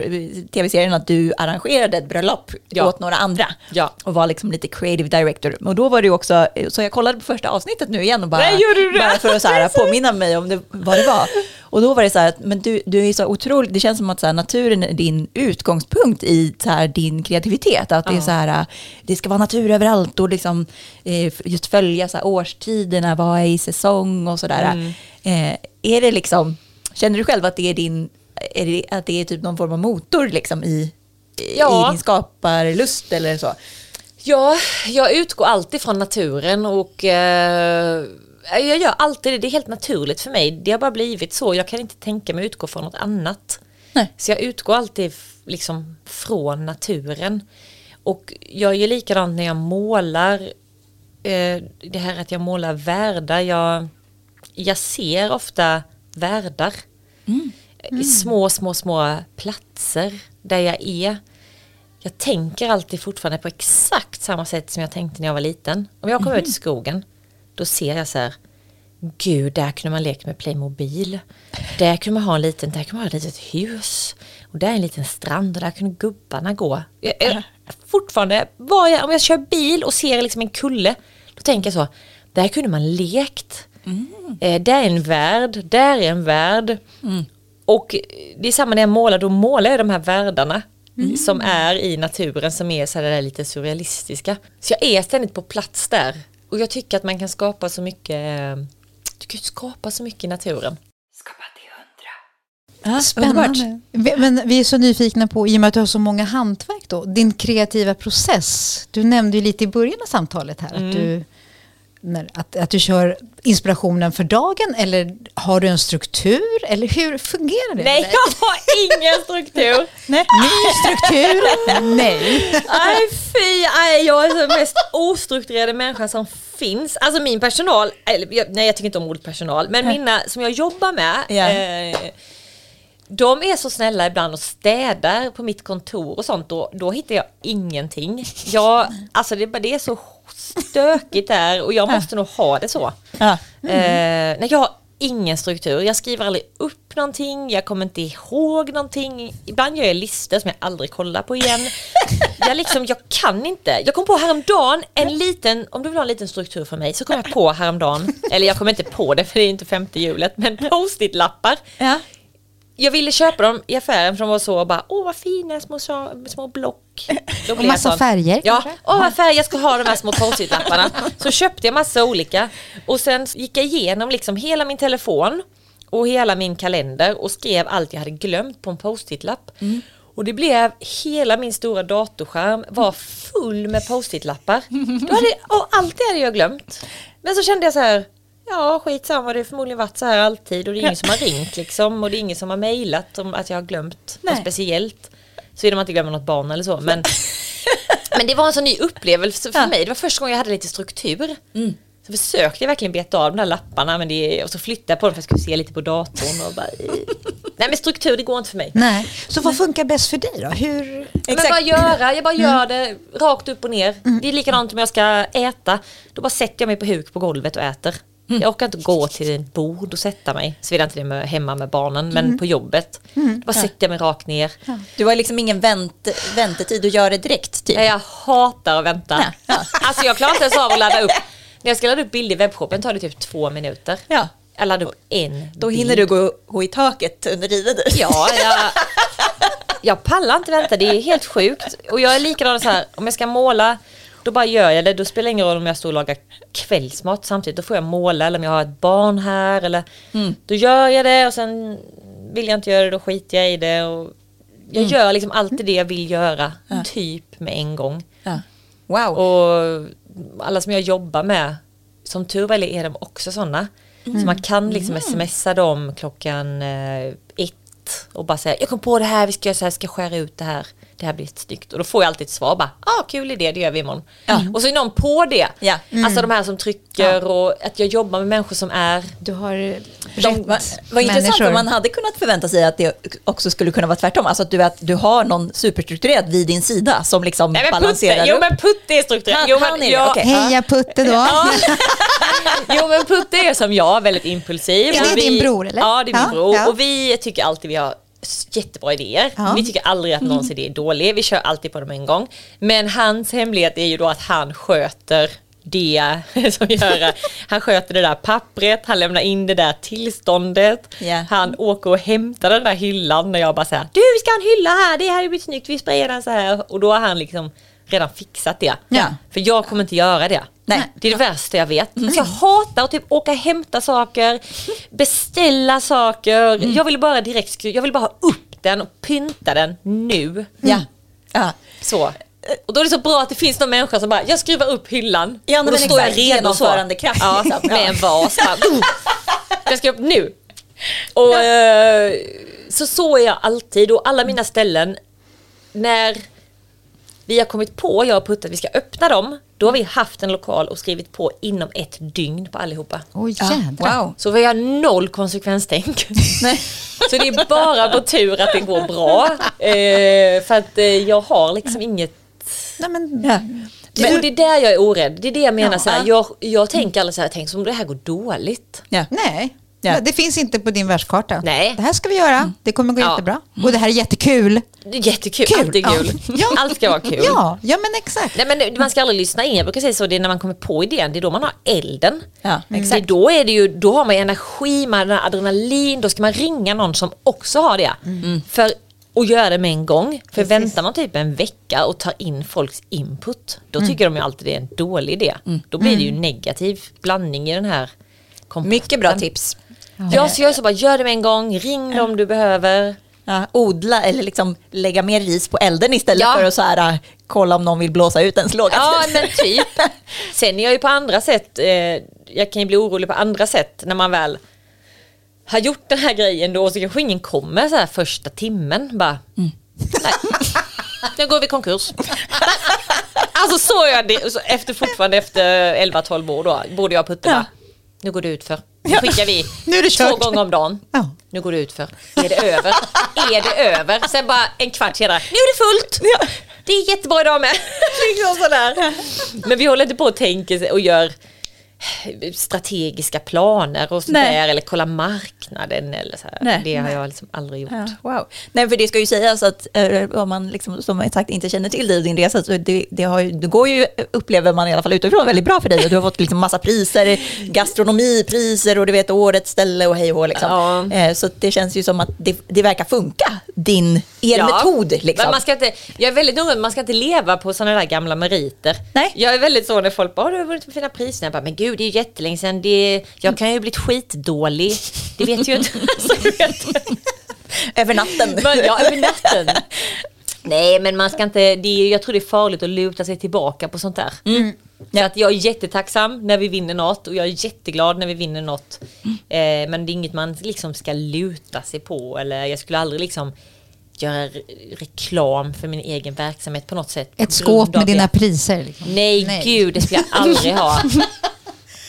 tv-serien att du arrangerade ett bröllop Ja. åt några andra. Ja. Och var liksom lite creative director. Och då var det också, eh, så jag kollade på första avsnittet nu igen och bara, Nej, bara för att så här, påminna mig om det, vad det var. Och då var det så här, att, men du, du är så otrolig, det känns som att så här, naturen är din utgångspunkt i så här, din kreativitet. Att det är så här, det ska vara natur överallt och liksom eh, just följa så här, årstiderna, vad är i säsong och sådär. Mm. Eh, är det liksom, känner du själv att det är din, är det, att det är typ någon form av motor liksom i, Ja. i din skaparlust eller så? Ja, jag utgår alltid från naturen och eh, jag gör alltid det. Det är helt naturligt för mig. Det har bara blivit så. Jag kan inte tänka mig utgå från något annat. Nej. Så jag utgår alltid liksom från naturen. Och jag gör likadant när jag målar. Eh, det här att jag målar världar. Jag, jag ser ofta världar. I små, små, små platser där jag är. Jag tänker alltid fortfarande på exakt samma sätt som jag tänkte när jag var liten. Om jag kommer ut i skogen, då ser jag så här, gud, där kunde man leka med Playmobil. Där kunde man ha en liten, där kunde man ha ett litet hus. Och där är en liten strand och där kunde gubbarna gå. Jag, jag, fortfarande, jag, om jag kör bil och ser liksom en kulle, då tänker jag så, där kunde man lekt. Eh, där är en värld, där är en värld. Och det är samma när jag målar, då målar jag de här världarna som är i naturen som är så där lite surrealistiska. Så jag är ständigt på plats där. Och jag tycker att man kan skapa så mycket, du kan skapa så mycket i naturen. Ja, underbart. Spännande. Vi- Men vi är så nyfikna på, i och med att du har så många hantverk då, din kreativa process. Du nämnde ju lite i början av samtalet här att, du, när, att, att du kör inspirationen för dagen eller har du en struktur eller hur fungerar det? Nej, jag har ingen struktur. Nej. Ny struktur? Nej. Nej fy, nej, jag är den mest ostrukturerade människan som finns. Alltså min personal, eller, jag, nej jag tycker inte om ordet personal, men mina som jag jobbar med, Ja. eh, de är så snälla ibland och städar på mitt kontor och sånt. Då, då hittar jag ingenting. Jag, alltså det, det är så stökigt där och jag måste nog ha det så. Ja. Eh, nej, jag har ingen struktur. Jag skriver aldrig upp någonting, jag kommer inte ihåg någonting. Ibland gör jag listor som jag aldrig kollar på igen. Jag, liksom, jag kan inte. Jag kom på häromdagen en liten, om du vill ha en liten struktur för mig, så kom jag på häromdagen, eller jag kom inte på det för det är inte femte hjulet, men post-it-lappar. Ja. Jag ville köpa dem i affären för de var så bara, åh vad fina små, små block. Då jag massa färger Ja, kanske? åh vad färger, jag ska ha de här små post-it-lapparna. Så köpte jag massa olika och sen gick jag igenom liksom hela min telefon och hela min kalender och skrev allt jag hade glömt på en post-it-lapp. Och det blev, hela min stora datorskärm var full med post-it-lappar. Hade, och allt det hade jag glömt. Men så kände jag så här, ja skitsamma det har förmodligen varit så här alltid och det är ingen som har ringt liksom och det är ingen som har mejlat om att jag har glömt Nej. något speciellt. Såvida man inte glömmer något barn eller så. Men, men det var en sån ny upplevelse för Ja. mig. Det var första gången jag hade lite struktur. Så försökte jag verkligen beta av de där lapparna men det, och så flyttade jag på dem för att jag skulle se lite på datorn. Och bara, nej men struktur det går inte för mig. Nej. Så vad funkar bäst för dig då? Hur... Men bara göra, jag bara gör det rakt upp och ner. Det är likadant om jag ska äta. Då bara sätter jag mig på huk på golvet och äter. Jag orkar inte gå till ett bord och sätta mig. Såvida inte det är hemma med barnen, men på jobbet. Då bara sätter jag mig rakt ner. Du har liksom ingen vänt, väntetid och gör det direkt typ. Nej, jag hatar att vänta. Alltså jag klarar inte ens av att ladda upp. När jag ska ladda upp bilder i webbshoppen tar det typ två minuter. Ja. Jag laddar upp en Då bild. hinner du gå, gå i taket under tiden. Ja, jag, jag pallar inte vänta. Det är helt sjukt. Och jag är likadan så här, om jag ska måla, då bara gör jag det. Då spelar det ingen roll om jag står och lagar kvällsmat samtidigt. Då får jag måla eller om jag har ett barn här. Eller, Då gör jag det och sen vill jag inte göra det, då skiter jag i det. Och jag gör liksom alltid det jag vill göra, typ med en gång. Ja. Wow. Och alla som jag jobbar med, som tur väl är de också sådana. Så man kan liksom smsa dem klockan eh, ett och bara säga jag kom på det här, vi ska göra så här, ska skära ut det här. Det här blir snyggt. Och då får jag alltid ett svar bara, ah, kul idé, det gör vi imorgon. Och så är någon på det. Ja. Alltså de här som trycker och att jag jobbar med människor som är Du har rätt De, vad, vad intressant, människor. för man hade kunnat förvänta sig att det också skulle kunna vara tvärtom. Alltså att du, att du har någon superstrukturerad vid din sida som liksom Nej, balanserar Putte, jo upp. men Putte är strukturerad. Han- Jo, han men, är ja, okej. Heja Putte då. Jo men Putte är som jag, väldigt impulsiv. Är det Och din bror, eller? Ja det är min Ja, bror. ja. Och vi tycker alltid vi har jättebra idéer. Ja. Mm. Vi tycker aldrig att någons idé är dålig. Vi kör alltid på dem en gång. Men hans hemlighet är ju då att han sköter det som gör Han sköter det där pappret, han lämnar in det där tillståndet. Ja. Han åker och hämtar den där hyllan när jag bara säger Du vi ska ha en hylla här, det här blir snyggt, vi sprayar den så här. Och då har han liksom redan fixat det. Ja. För jag kommer inte göra det. Nej. Det är det värsta jag vet. Alltså jag hatar att typ åka och hämta saker, beställa saker. Jag vill bara direkt, jag vill bara ha upp den och pynta den nu. Ja. Ja. Så. Och då är det så bra att det finns någon människa som bara, jag skruvar upp hyllan. Ja, och då står jag redo så. Genomförandekraft, Ja, liksom. med Ja. en vas. Bara, "Oh, jag ska upp nu. Och eh, så så är jag alltid och alla mina ställen när vi har kommit på, jag och Putte, att vi ska öppna dem. Då har vi haft en lokal och skrivit på inom ett dygn på allihopa. Oj Ja. jädrar. Wow. Så vi har noll konsekvenstänk. Så det är bara på tur att det går bra. Eh, för att eh, jag har liksom inget... Nej, men, Ja. Det, och det är där jag är orädd. Det är det jag menar Ja. så här. Jag, jag tänker aldrig så här, tänk om det här går dåligt. Ja. Nej, Ja. det finns inte på din världskarta. Nej. Det här ska vi göra, det kommer gå Ja. jättebra. Och det här är jättekul. Jättekul. Kul. Allt är kul. Ja. Allt ska vara kul. Ja, ja men exakt. Nej, men man ska aldrig lyssna in. Jag brukar säga så, det är när man kommer på idén, det är då man har elden. Ja, Det är då, är det ju, då har man energi, man har adrenalin, då ska man ringa någon som också har det. För att göra det med en gång. För väntar man typ en vecka och tar in folks input, då tycker de ju alltid det är en dålig idé. Då blir det ju negativ blandning i den här kompakten. Mycket bra tips. Ja, så jag är så bara, gör det med en gång, ring dem du behöver. Ja, odla eller liksom lägga mer ris på elden istället Ja. för att så här, äh, kolla om någon vill blåsa ut ens låga. Ja men typ. Sen är jag ju på andra sätt, eh, jag kan ju bli orolig på andra sätt när man väl har gjort den här grejen då så kanske ingen kommer så här första timmen bara. Nej, nu går vi konkurs. alltså så är jag det, efter fortfarande efter 11-12 år då, borde jag putta Ja. nu går det ut för. Nu skickar vi Nu är det två gånger om dagen. Ja. nu går det ut för. Är det över? är det över? Sen bara en kvart senare, nu är det fullt! Det är jättebra idag med. liksom sådär. Men vi håller inte på och tänker och gör strategiska planer och sånt Nej. där eller kolla marknaden eller så. Det har jag liksom aldrig gjort. Ja, wow. Nej, för det ska ju sägas att eh, om man liksom, som sagt inte känner till dig och din resa, så det, det, har det går ju, upplever man i alla fall utifrån, väldigt bra för dig. Du har fått liksom massa priser, gastronomipriser och du vet årets ställe och hej och liksom. Ja. Eh, Så det känns ju som att det, det verkar funka, din, er metod. Liksom. Men man ska inte, jag är väldigt noga, man ska inte leva på sådana där gamla meriter. Nej. Jag är väldigt så när folk bara, "Åh, du har vunnit fina priser. Jag bara, men gud det är ju jättelänge sedan. Det, jag kan ju ha blivit skitdålig. Det vet ju inte. Över natten. Men, ja, över natten. Nej, men man ska inte, det är, jag tror det är farligt att luta sig tillbaka på sånt där. Så att jag är jättetacksam när vi vinner något och jag är jätteglad när vi vinner något. Eh, men det är inget man liksom ska luta sig på eller jag skulle aldrig liksom göra re- reklam för min egen verksamhet på något sätt. Ett skåp med dina priser. Liksom. Nej, Nej. gud, det skulle jag aldrig ha.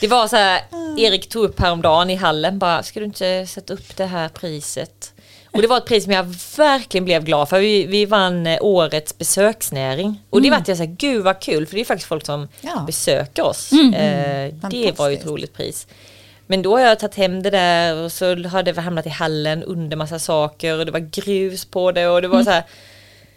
Det var så här, Erik tog upp häromdagen i hallen bara, ska du inte sätta upp det här priset? Och det var ett pris som jag verkligen blev glad för. Vi, vi vann eh, årets besöksnäring. Och det var att jag sa, gud vad kul, för det är faktiskt folk som Ja. besöker oss. Eh, det var ju ett roligt pris. Men då har jag tagit hem det där och så hade det hamnat i hallen under massa saker och det var grus på det och det var så här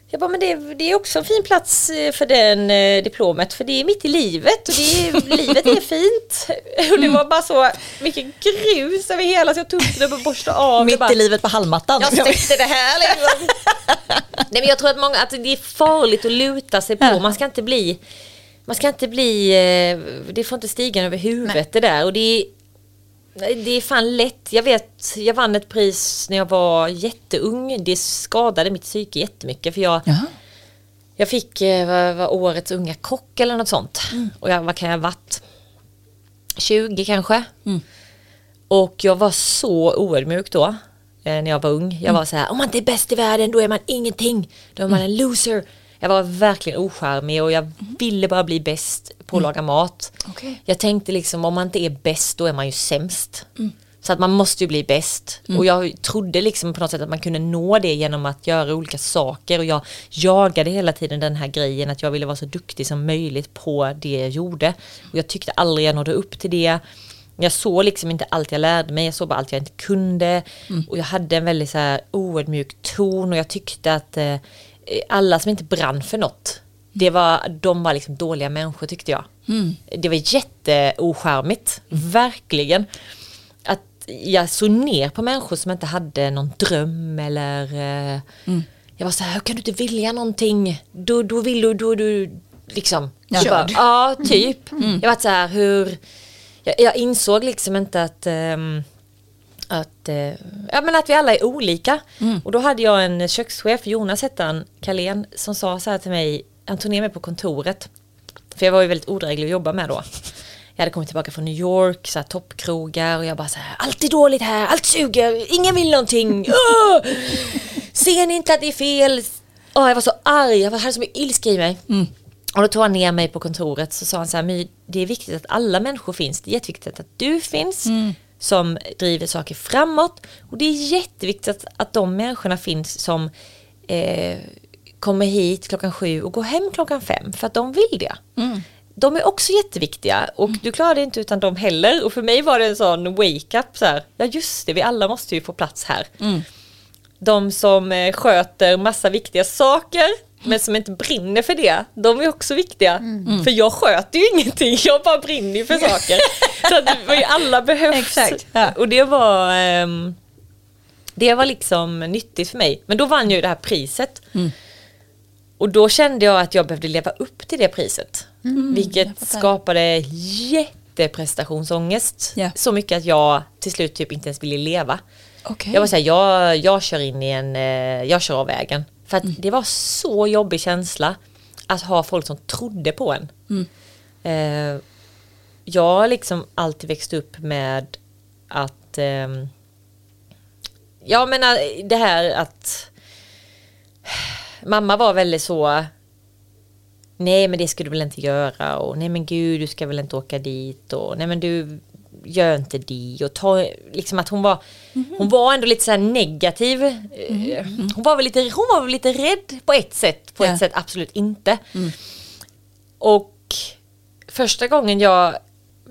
jag bara, men det, det är också en fin plats eh, för den eh, diplomet för det är mitt i livet och det är, livet är fint. Och det var bara så mycket grus över hela så jag tog upp och borstade av. Mitt bara, i livet på hallmattan. jag släckte det här liksom. Nej men jag tror att många, att det är farligt att luta sig på. Man ska inte bli, man ska inte bli, eh, det får inte stiga över huvudet det där. Och det är, det är fan lätt. Jag vet, jag vann ett pris när jag var jätteung. Det skadade mitt psyke jättemycket för jag, Jaha. jag fick eh, vad, vad årets unga kock eller något sånt. Och jag, vad kan jag ha varit? 20 kanske. Och jag var så oödmjuk då. eh, När jag var ung. Jag var så här, om man inte är bäst i världen då är man ingenting. Då är man en loser. Jag var verkligen ocharmig och jag ville bara bli bäst på att laga mat. Okej. Jag tänkte liksom om man inte är bäst då är man ju sämst. Så att man måste ju bli bäst. Och jag trodde liksom på något sätt att man kunde nå det genom att göra olika saker. Och jag jagade hela tiden den här grejen att jag ville vara så duktig som möjligt på det jag gjorde. Och jag tyckte aldrig jag nådde upp till det. Jag såg liksom inte allt jag lärde mig, jag såg bara allt jag inte kunde. Och jag hade en väldigt så här oödmjuk ton och jag tyckte att eh, alla som inte brann för något, det var, de var liksom dåliga människor tyckte jag. Det var jätteocharmigt, verkligen. Att jag såg ner på människor som inte hade någon dröm eller eh, Jag var så här, kan du inte vilja någonting? Då, då vill du, då du liksom Ja. jag bara, Ja, typ. Jag var så här, hur jag, jag insåg liksom inte att ehm, att, eh, ja, men att vi alla är olika. Och då hade jag en kökschef, Jonas hette han, Carlén, som sa så här till mig, han tog ner mig på kontoret. För jag var ju väldigt odräglig att jobba med då. Jag hade kommit tillbaka från New York, så här, toppkrogar och jag bara så här, allt är dåligt här, allt suger, ingen vill någonting. Åh! Ser ni inte att det är fel? Åh, jag var så arg, jag hade så mycket ilska i mig. Och då tog han ner mig på kontoret så sa han så här, My, det är viktigt att alla människor finns. Det är jätteviktigt att du finns som driver saker framåt. Och det är jätteviktigt att, att de människorna finns som eh, kommer hit klockan sju och går hem klockan fem för att de vill det. De är också jätteviktiga och du klarar det inte utan dem heller. Och för mig var det en sån wake-up så här. Ja just det, vi alla måste ju få plats här. De som eh, sköter massa viktiga saker men som inte brinner för det, de är också viktiga. För jag sköter ju ingenting, jag bara brinner för saker. Så att vi alla behövs. Exakt, ja. Och det var, ehm, det var liksom nyttigt för mig. Men då vann jag ju det här priset. Och då kände jag att jag behövde leva upp till det priset. Vilket skapade jätteprestationsångest. Ja. Så mycket att jag till slut typ inte ens ville leva. Okej. Jag var såhär, jag, jag kör in i en, eh, jag kör av vägen. För att det var så jobbig känsla att ha folk som trodde på en. Eh, jag har liksom alltid växt upp med att ehm, Jag menar det här att Mamma var väldigt så Nej men det ska du väl inte göra och nej men gud du ska väl inte åka dit och nej men du gör inte det och ta liksom att hon var Hon var ändå lite så negativ. Eh, Hon, var väl lite, hon var väl lite rädd på ett sätt, på Ja. ett sätt absolut inte. Och första gången jag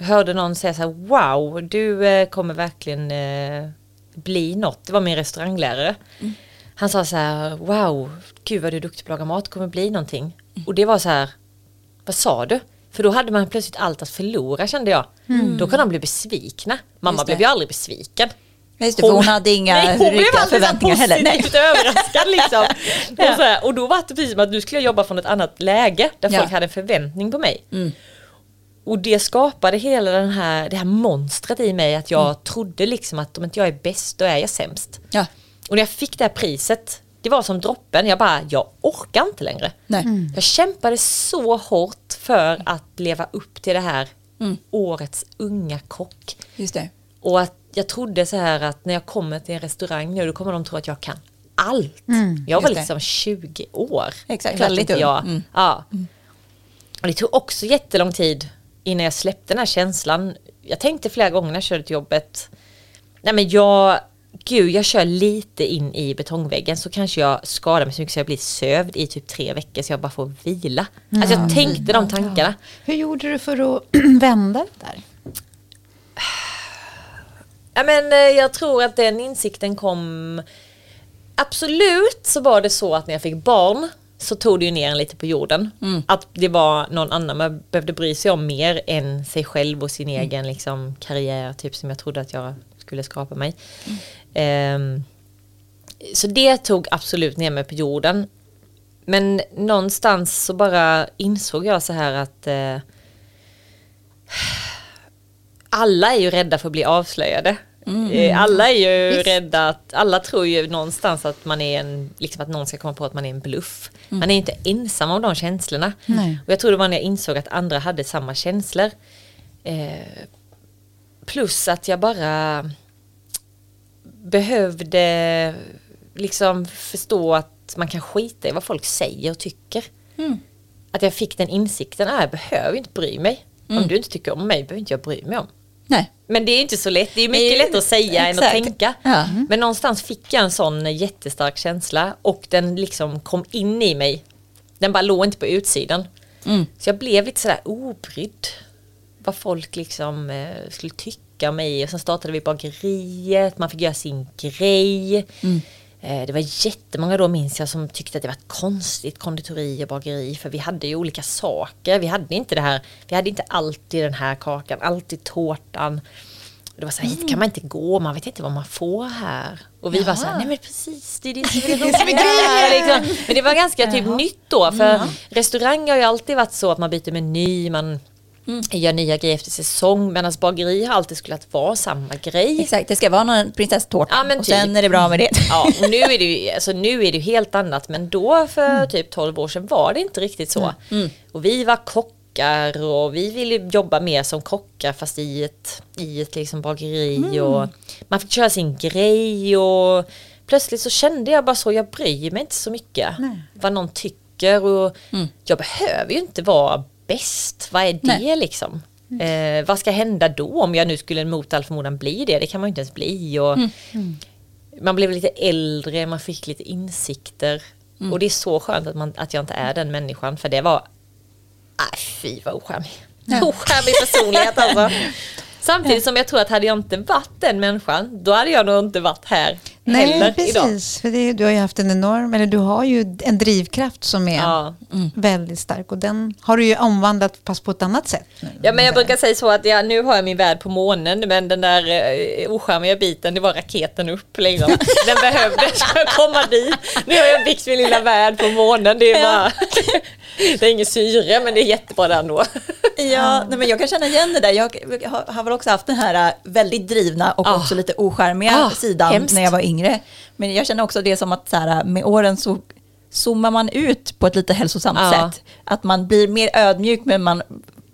hörde någon säga så här, wow, du eh, kommer verkligen eh, bli något. Det var min restauranglärare. Han sa så här, wow, gud vad du är duktig på att laga mat, kommer bli någonting. Och det var så här, vad sa du? För då hade man plötsligt allt att förlora kände jag. Då kan de bli besvikna. Mamma blev ju aldrig besviken. Just det, för hon hade inga Nej, hon blev här förväntningar heller. Nej. överraskad liksom. och, så här, och då var det precis som att nu skulle jag jobba från ett annat läge där Ja. folk hade en förväntning på mig. Och det skapade hela den här, det här monstret i mig att jag trodde liksom att om inte jag är bäst då är jag sämst. Ja. Och när jag fick det här priset, det var som droppen, jag bara, jag orkar inte längre. Nej. Jag kämpade så hårt för att leva upp till det här årets unga kock. Just det. Och att jag trodde så här att när jag kommer till en restaurang nu då kommer de tro att jag kan allt. jag var det. liksom 20 år. Exakt, väldigt ung. jag. Mm. Ja. Och det tog också jättelång tid innan jag släppte den här känslan. Jag tänkte flera gånger när jag körde till jobbet. Nej men jag, gud jag kör lite in i betongväggen så kanske jag skadar mig så mycket så jag blir sövd i typ tre veckor så jag bara får vila. Alltså jag tänkte de tankarna. Hur gjorde du för att vända det där? Ja, men eh, jag tror att den insikten kom... Absolut så var det så att när jag fick barn så tog det ju ner en lite på jorden. Att det var någon annan man behövde bry sig om mer än sig själv och sin egen liksom, karriär, typ som jag trodde att jag skulle skapa mig. Ehm, så det tog absolut ner mig på jorden. Men någonstans så bara insåg jag så här att eh, alla är ju rädda för att bli avslöjade. Eh, Alla är ju rädda att, alla tror ju någonstans att man är en, liksom att någon ska komma på att man är en bluff. Man är inte ensam om de känslorna. Nej. Och jag tror det var när jag insåg att andra hade samma känslor. Eh, plus att jag bara behövde liksom förstå att man kan skita i vad folk säger och tycker. Att jag fick den insikten, ah, jag behöver inte bry mig. Om du inte tycker om mig behöver inte jag bry mig om. Nej. Men det är inte så lätt, det är mycket lättare att säga än att exakt. tänka. Ja. Men någonstans fick jag en sån jättestark känsla och den liksom kom in i mig. Den bara låg inte på utsidan. Mm. Så jag blev lite sådär obrydd. Vad folk liksom eh, skulle tycka om mig. Och sen startade vi bageriet, man fick göra sin grej. Eh, det var jättemånga då minns jag som tyckte att det var ett konstigt konditori och bageri. För vi hade ju olika saker. Vi hade inte det här, vi hade inte alltid den här kakan, alltid tårtan. Det var så här, hit kan man inte gå, man vet inte vad man får här. Och vi var så här, nej men precis, det är det som är roliga. liksom. Men det var ganska typ nytt då, för restaurang har ju alltid varit så att man byter meny, man gör nya grejer efter säsong, medan bageri har alltid skulle vara samma grej. Exakt, det ska vara någon prinsesstårta. Ja, och typ. sen är det bra med det. Ja, och nu är det ju alltså, nu är det helt annat, men då för typ 12 år sedan var det inte riktigt så. Och vi var kockar och vi ville jobba mer som kockar fast i ett, i ett liksom bageri och man fick köra sin grej och plötsligt så kände jag bara så, jag bryr mig inte så mycket vad någon tycker och jag behöver ju inte vara bäst, vad är det Nej. liksom? Eh, vad ska hända då om jag nu skulle mot all förmodan bli det? Det kan man ju inte ens bli. Och Man blev lite äldre, man fick lite insikter. Och det är så skönt att, man, att jag inte är den människan, för det var... Aj, fy vad ocharmig. Ocharmig personlighet alltså. Samtidigt som jag tror att hade jag inte varit den människan, då hade jag nog inte varit här Nej, heller idag. precis. För det, du har ju haft en enorm, eller du har ju en drivkraft som är Ja. väldigt stark. Och den har du ju omvandlat fast på ett annat sätt. nu, Ja men jag säger. brukar säga så att jag, nu har jag min värld på månen men den där eh, ocharmiga biten det var raketen upp liksom. Den behövdes för att komma dit. Nu har jag byggt min lilla värld på månen. Det är bara Det är ingen syre men det är jättebra där ändå. Ja, nej, men jag kan känna igen det där. Jag har, har väl också haft den här äh, väldigt drivna och Ah. också lite ocharmiga Ah, sidan hemskt. när jag var yngre. Men jag känner också det som att så här, med åren så zoomar man ut på ett lite hälsosamt Ja. sätt. Att man blir mer ödmjuk men man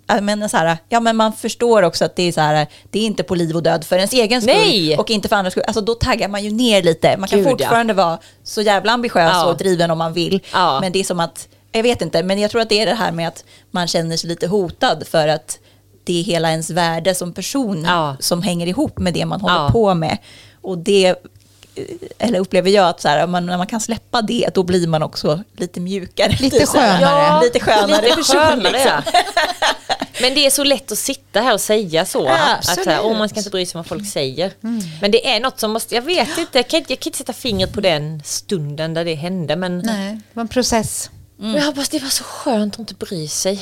jag menar så här, ja men man förstår också att det är så här, det är inte på liv och död för ens egen skull Nej! och inte för andras skull. Alltså då taggar man ju ner lite. Man kan Gud, ja. fortfarande vara så jävla ambitiös Ja. och driven om man vill. Ja. Men det är som att, jag vet inte, men jag tror att det är det här med att man känner sig lite hotad för att det är hela ens värde som person Ja. som hänger ihop med det man håller Ja. på med. Och det, eh, eller upplever jag att så här, man, när man kan släppa det, då blir man också lite mjukare. Lite skönare. lite skönare Lite person. skönare, liksom. ja. Men det är så lätt att sitta här och säga så. Ja, att så här, oh, man ska inte bry sig om vad folk säger. Men det är något som måste, jag vet inte, jag kan, inte- jag kan inte sätta fingret på den stunden där det hände. Men Nej, det var en process. Mm. jag hoppas det var så skönt att inte bry sig.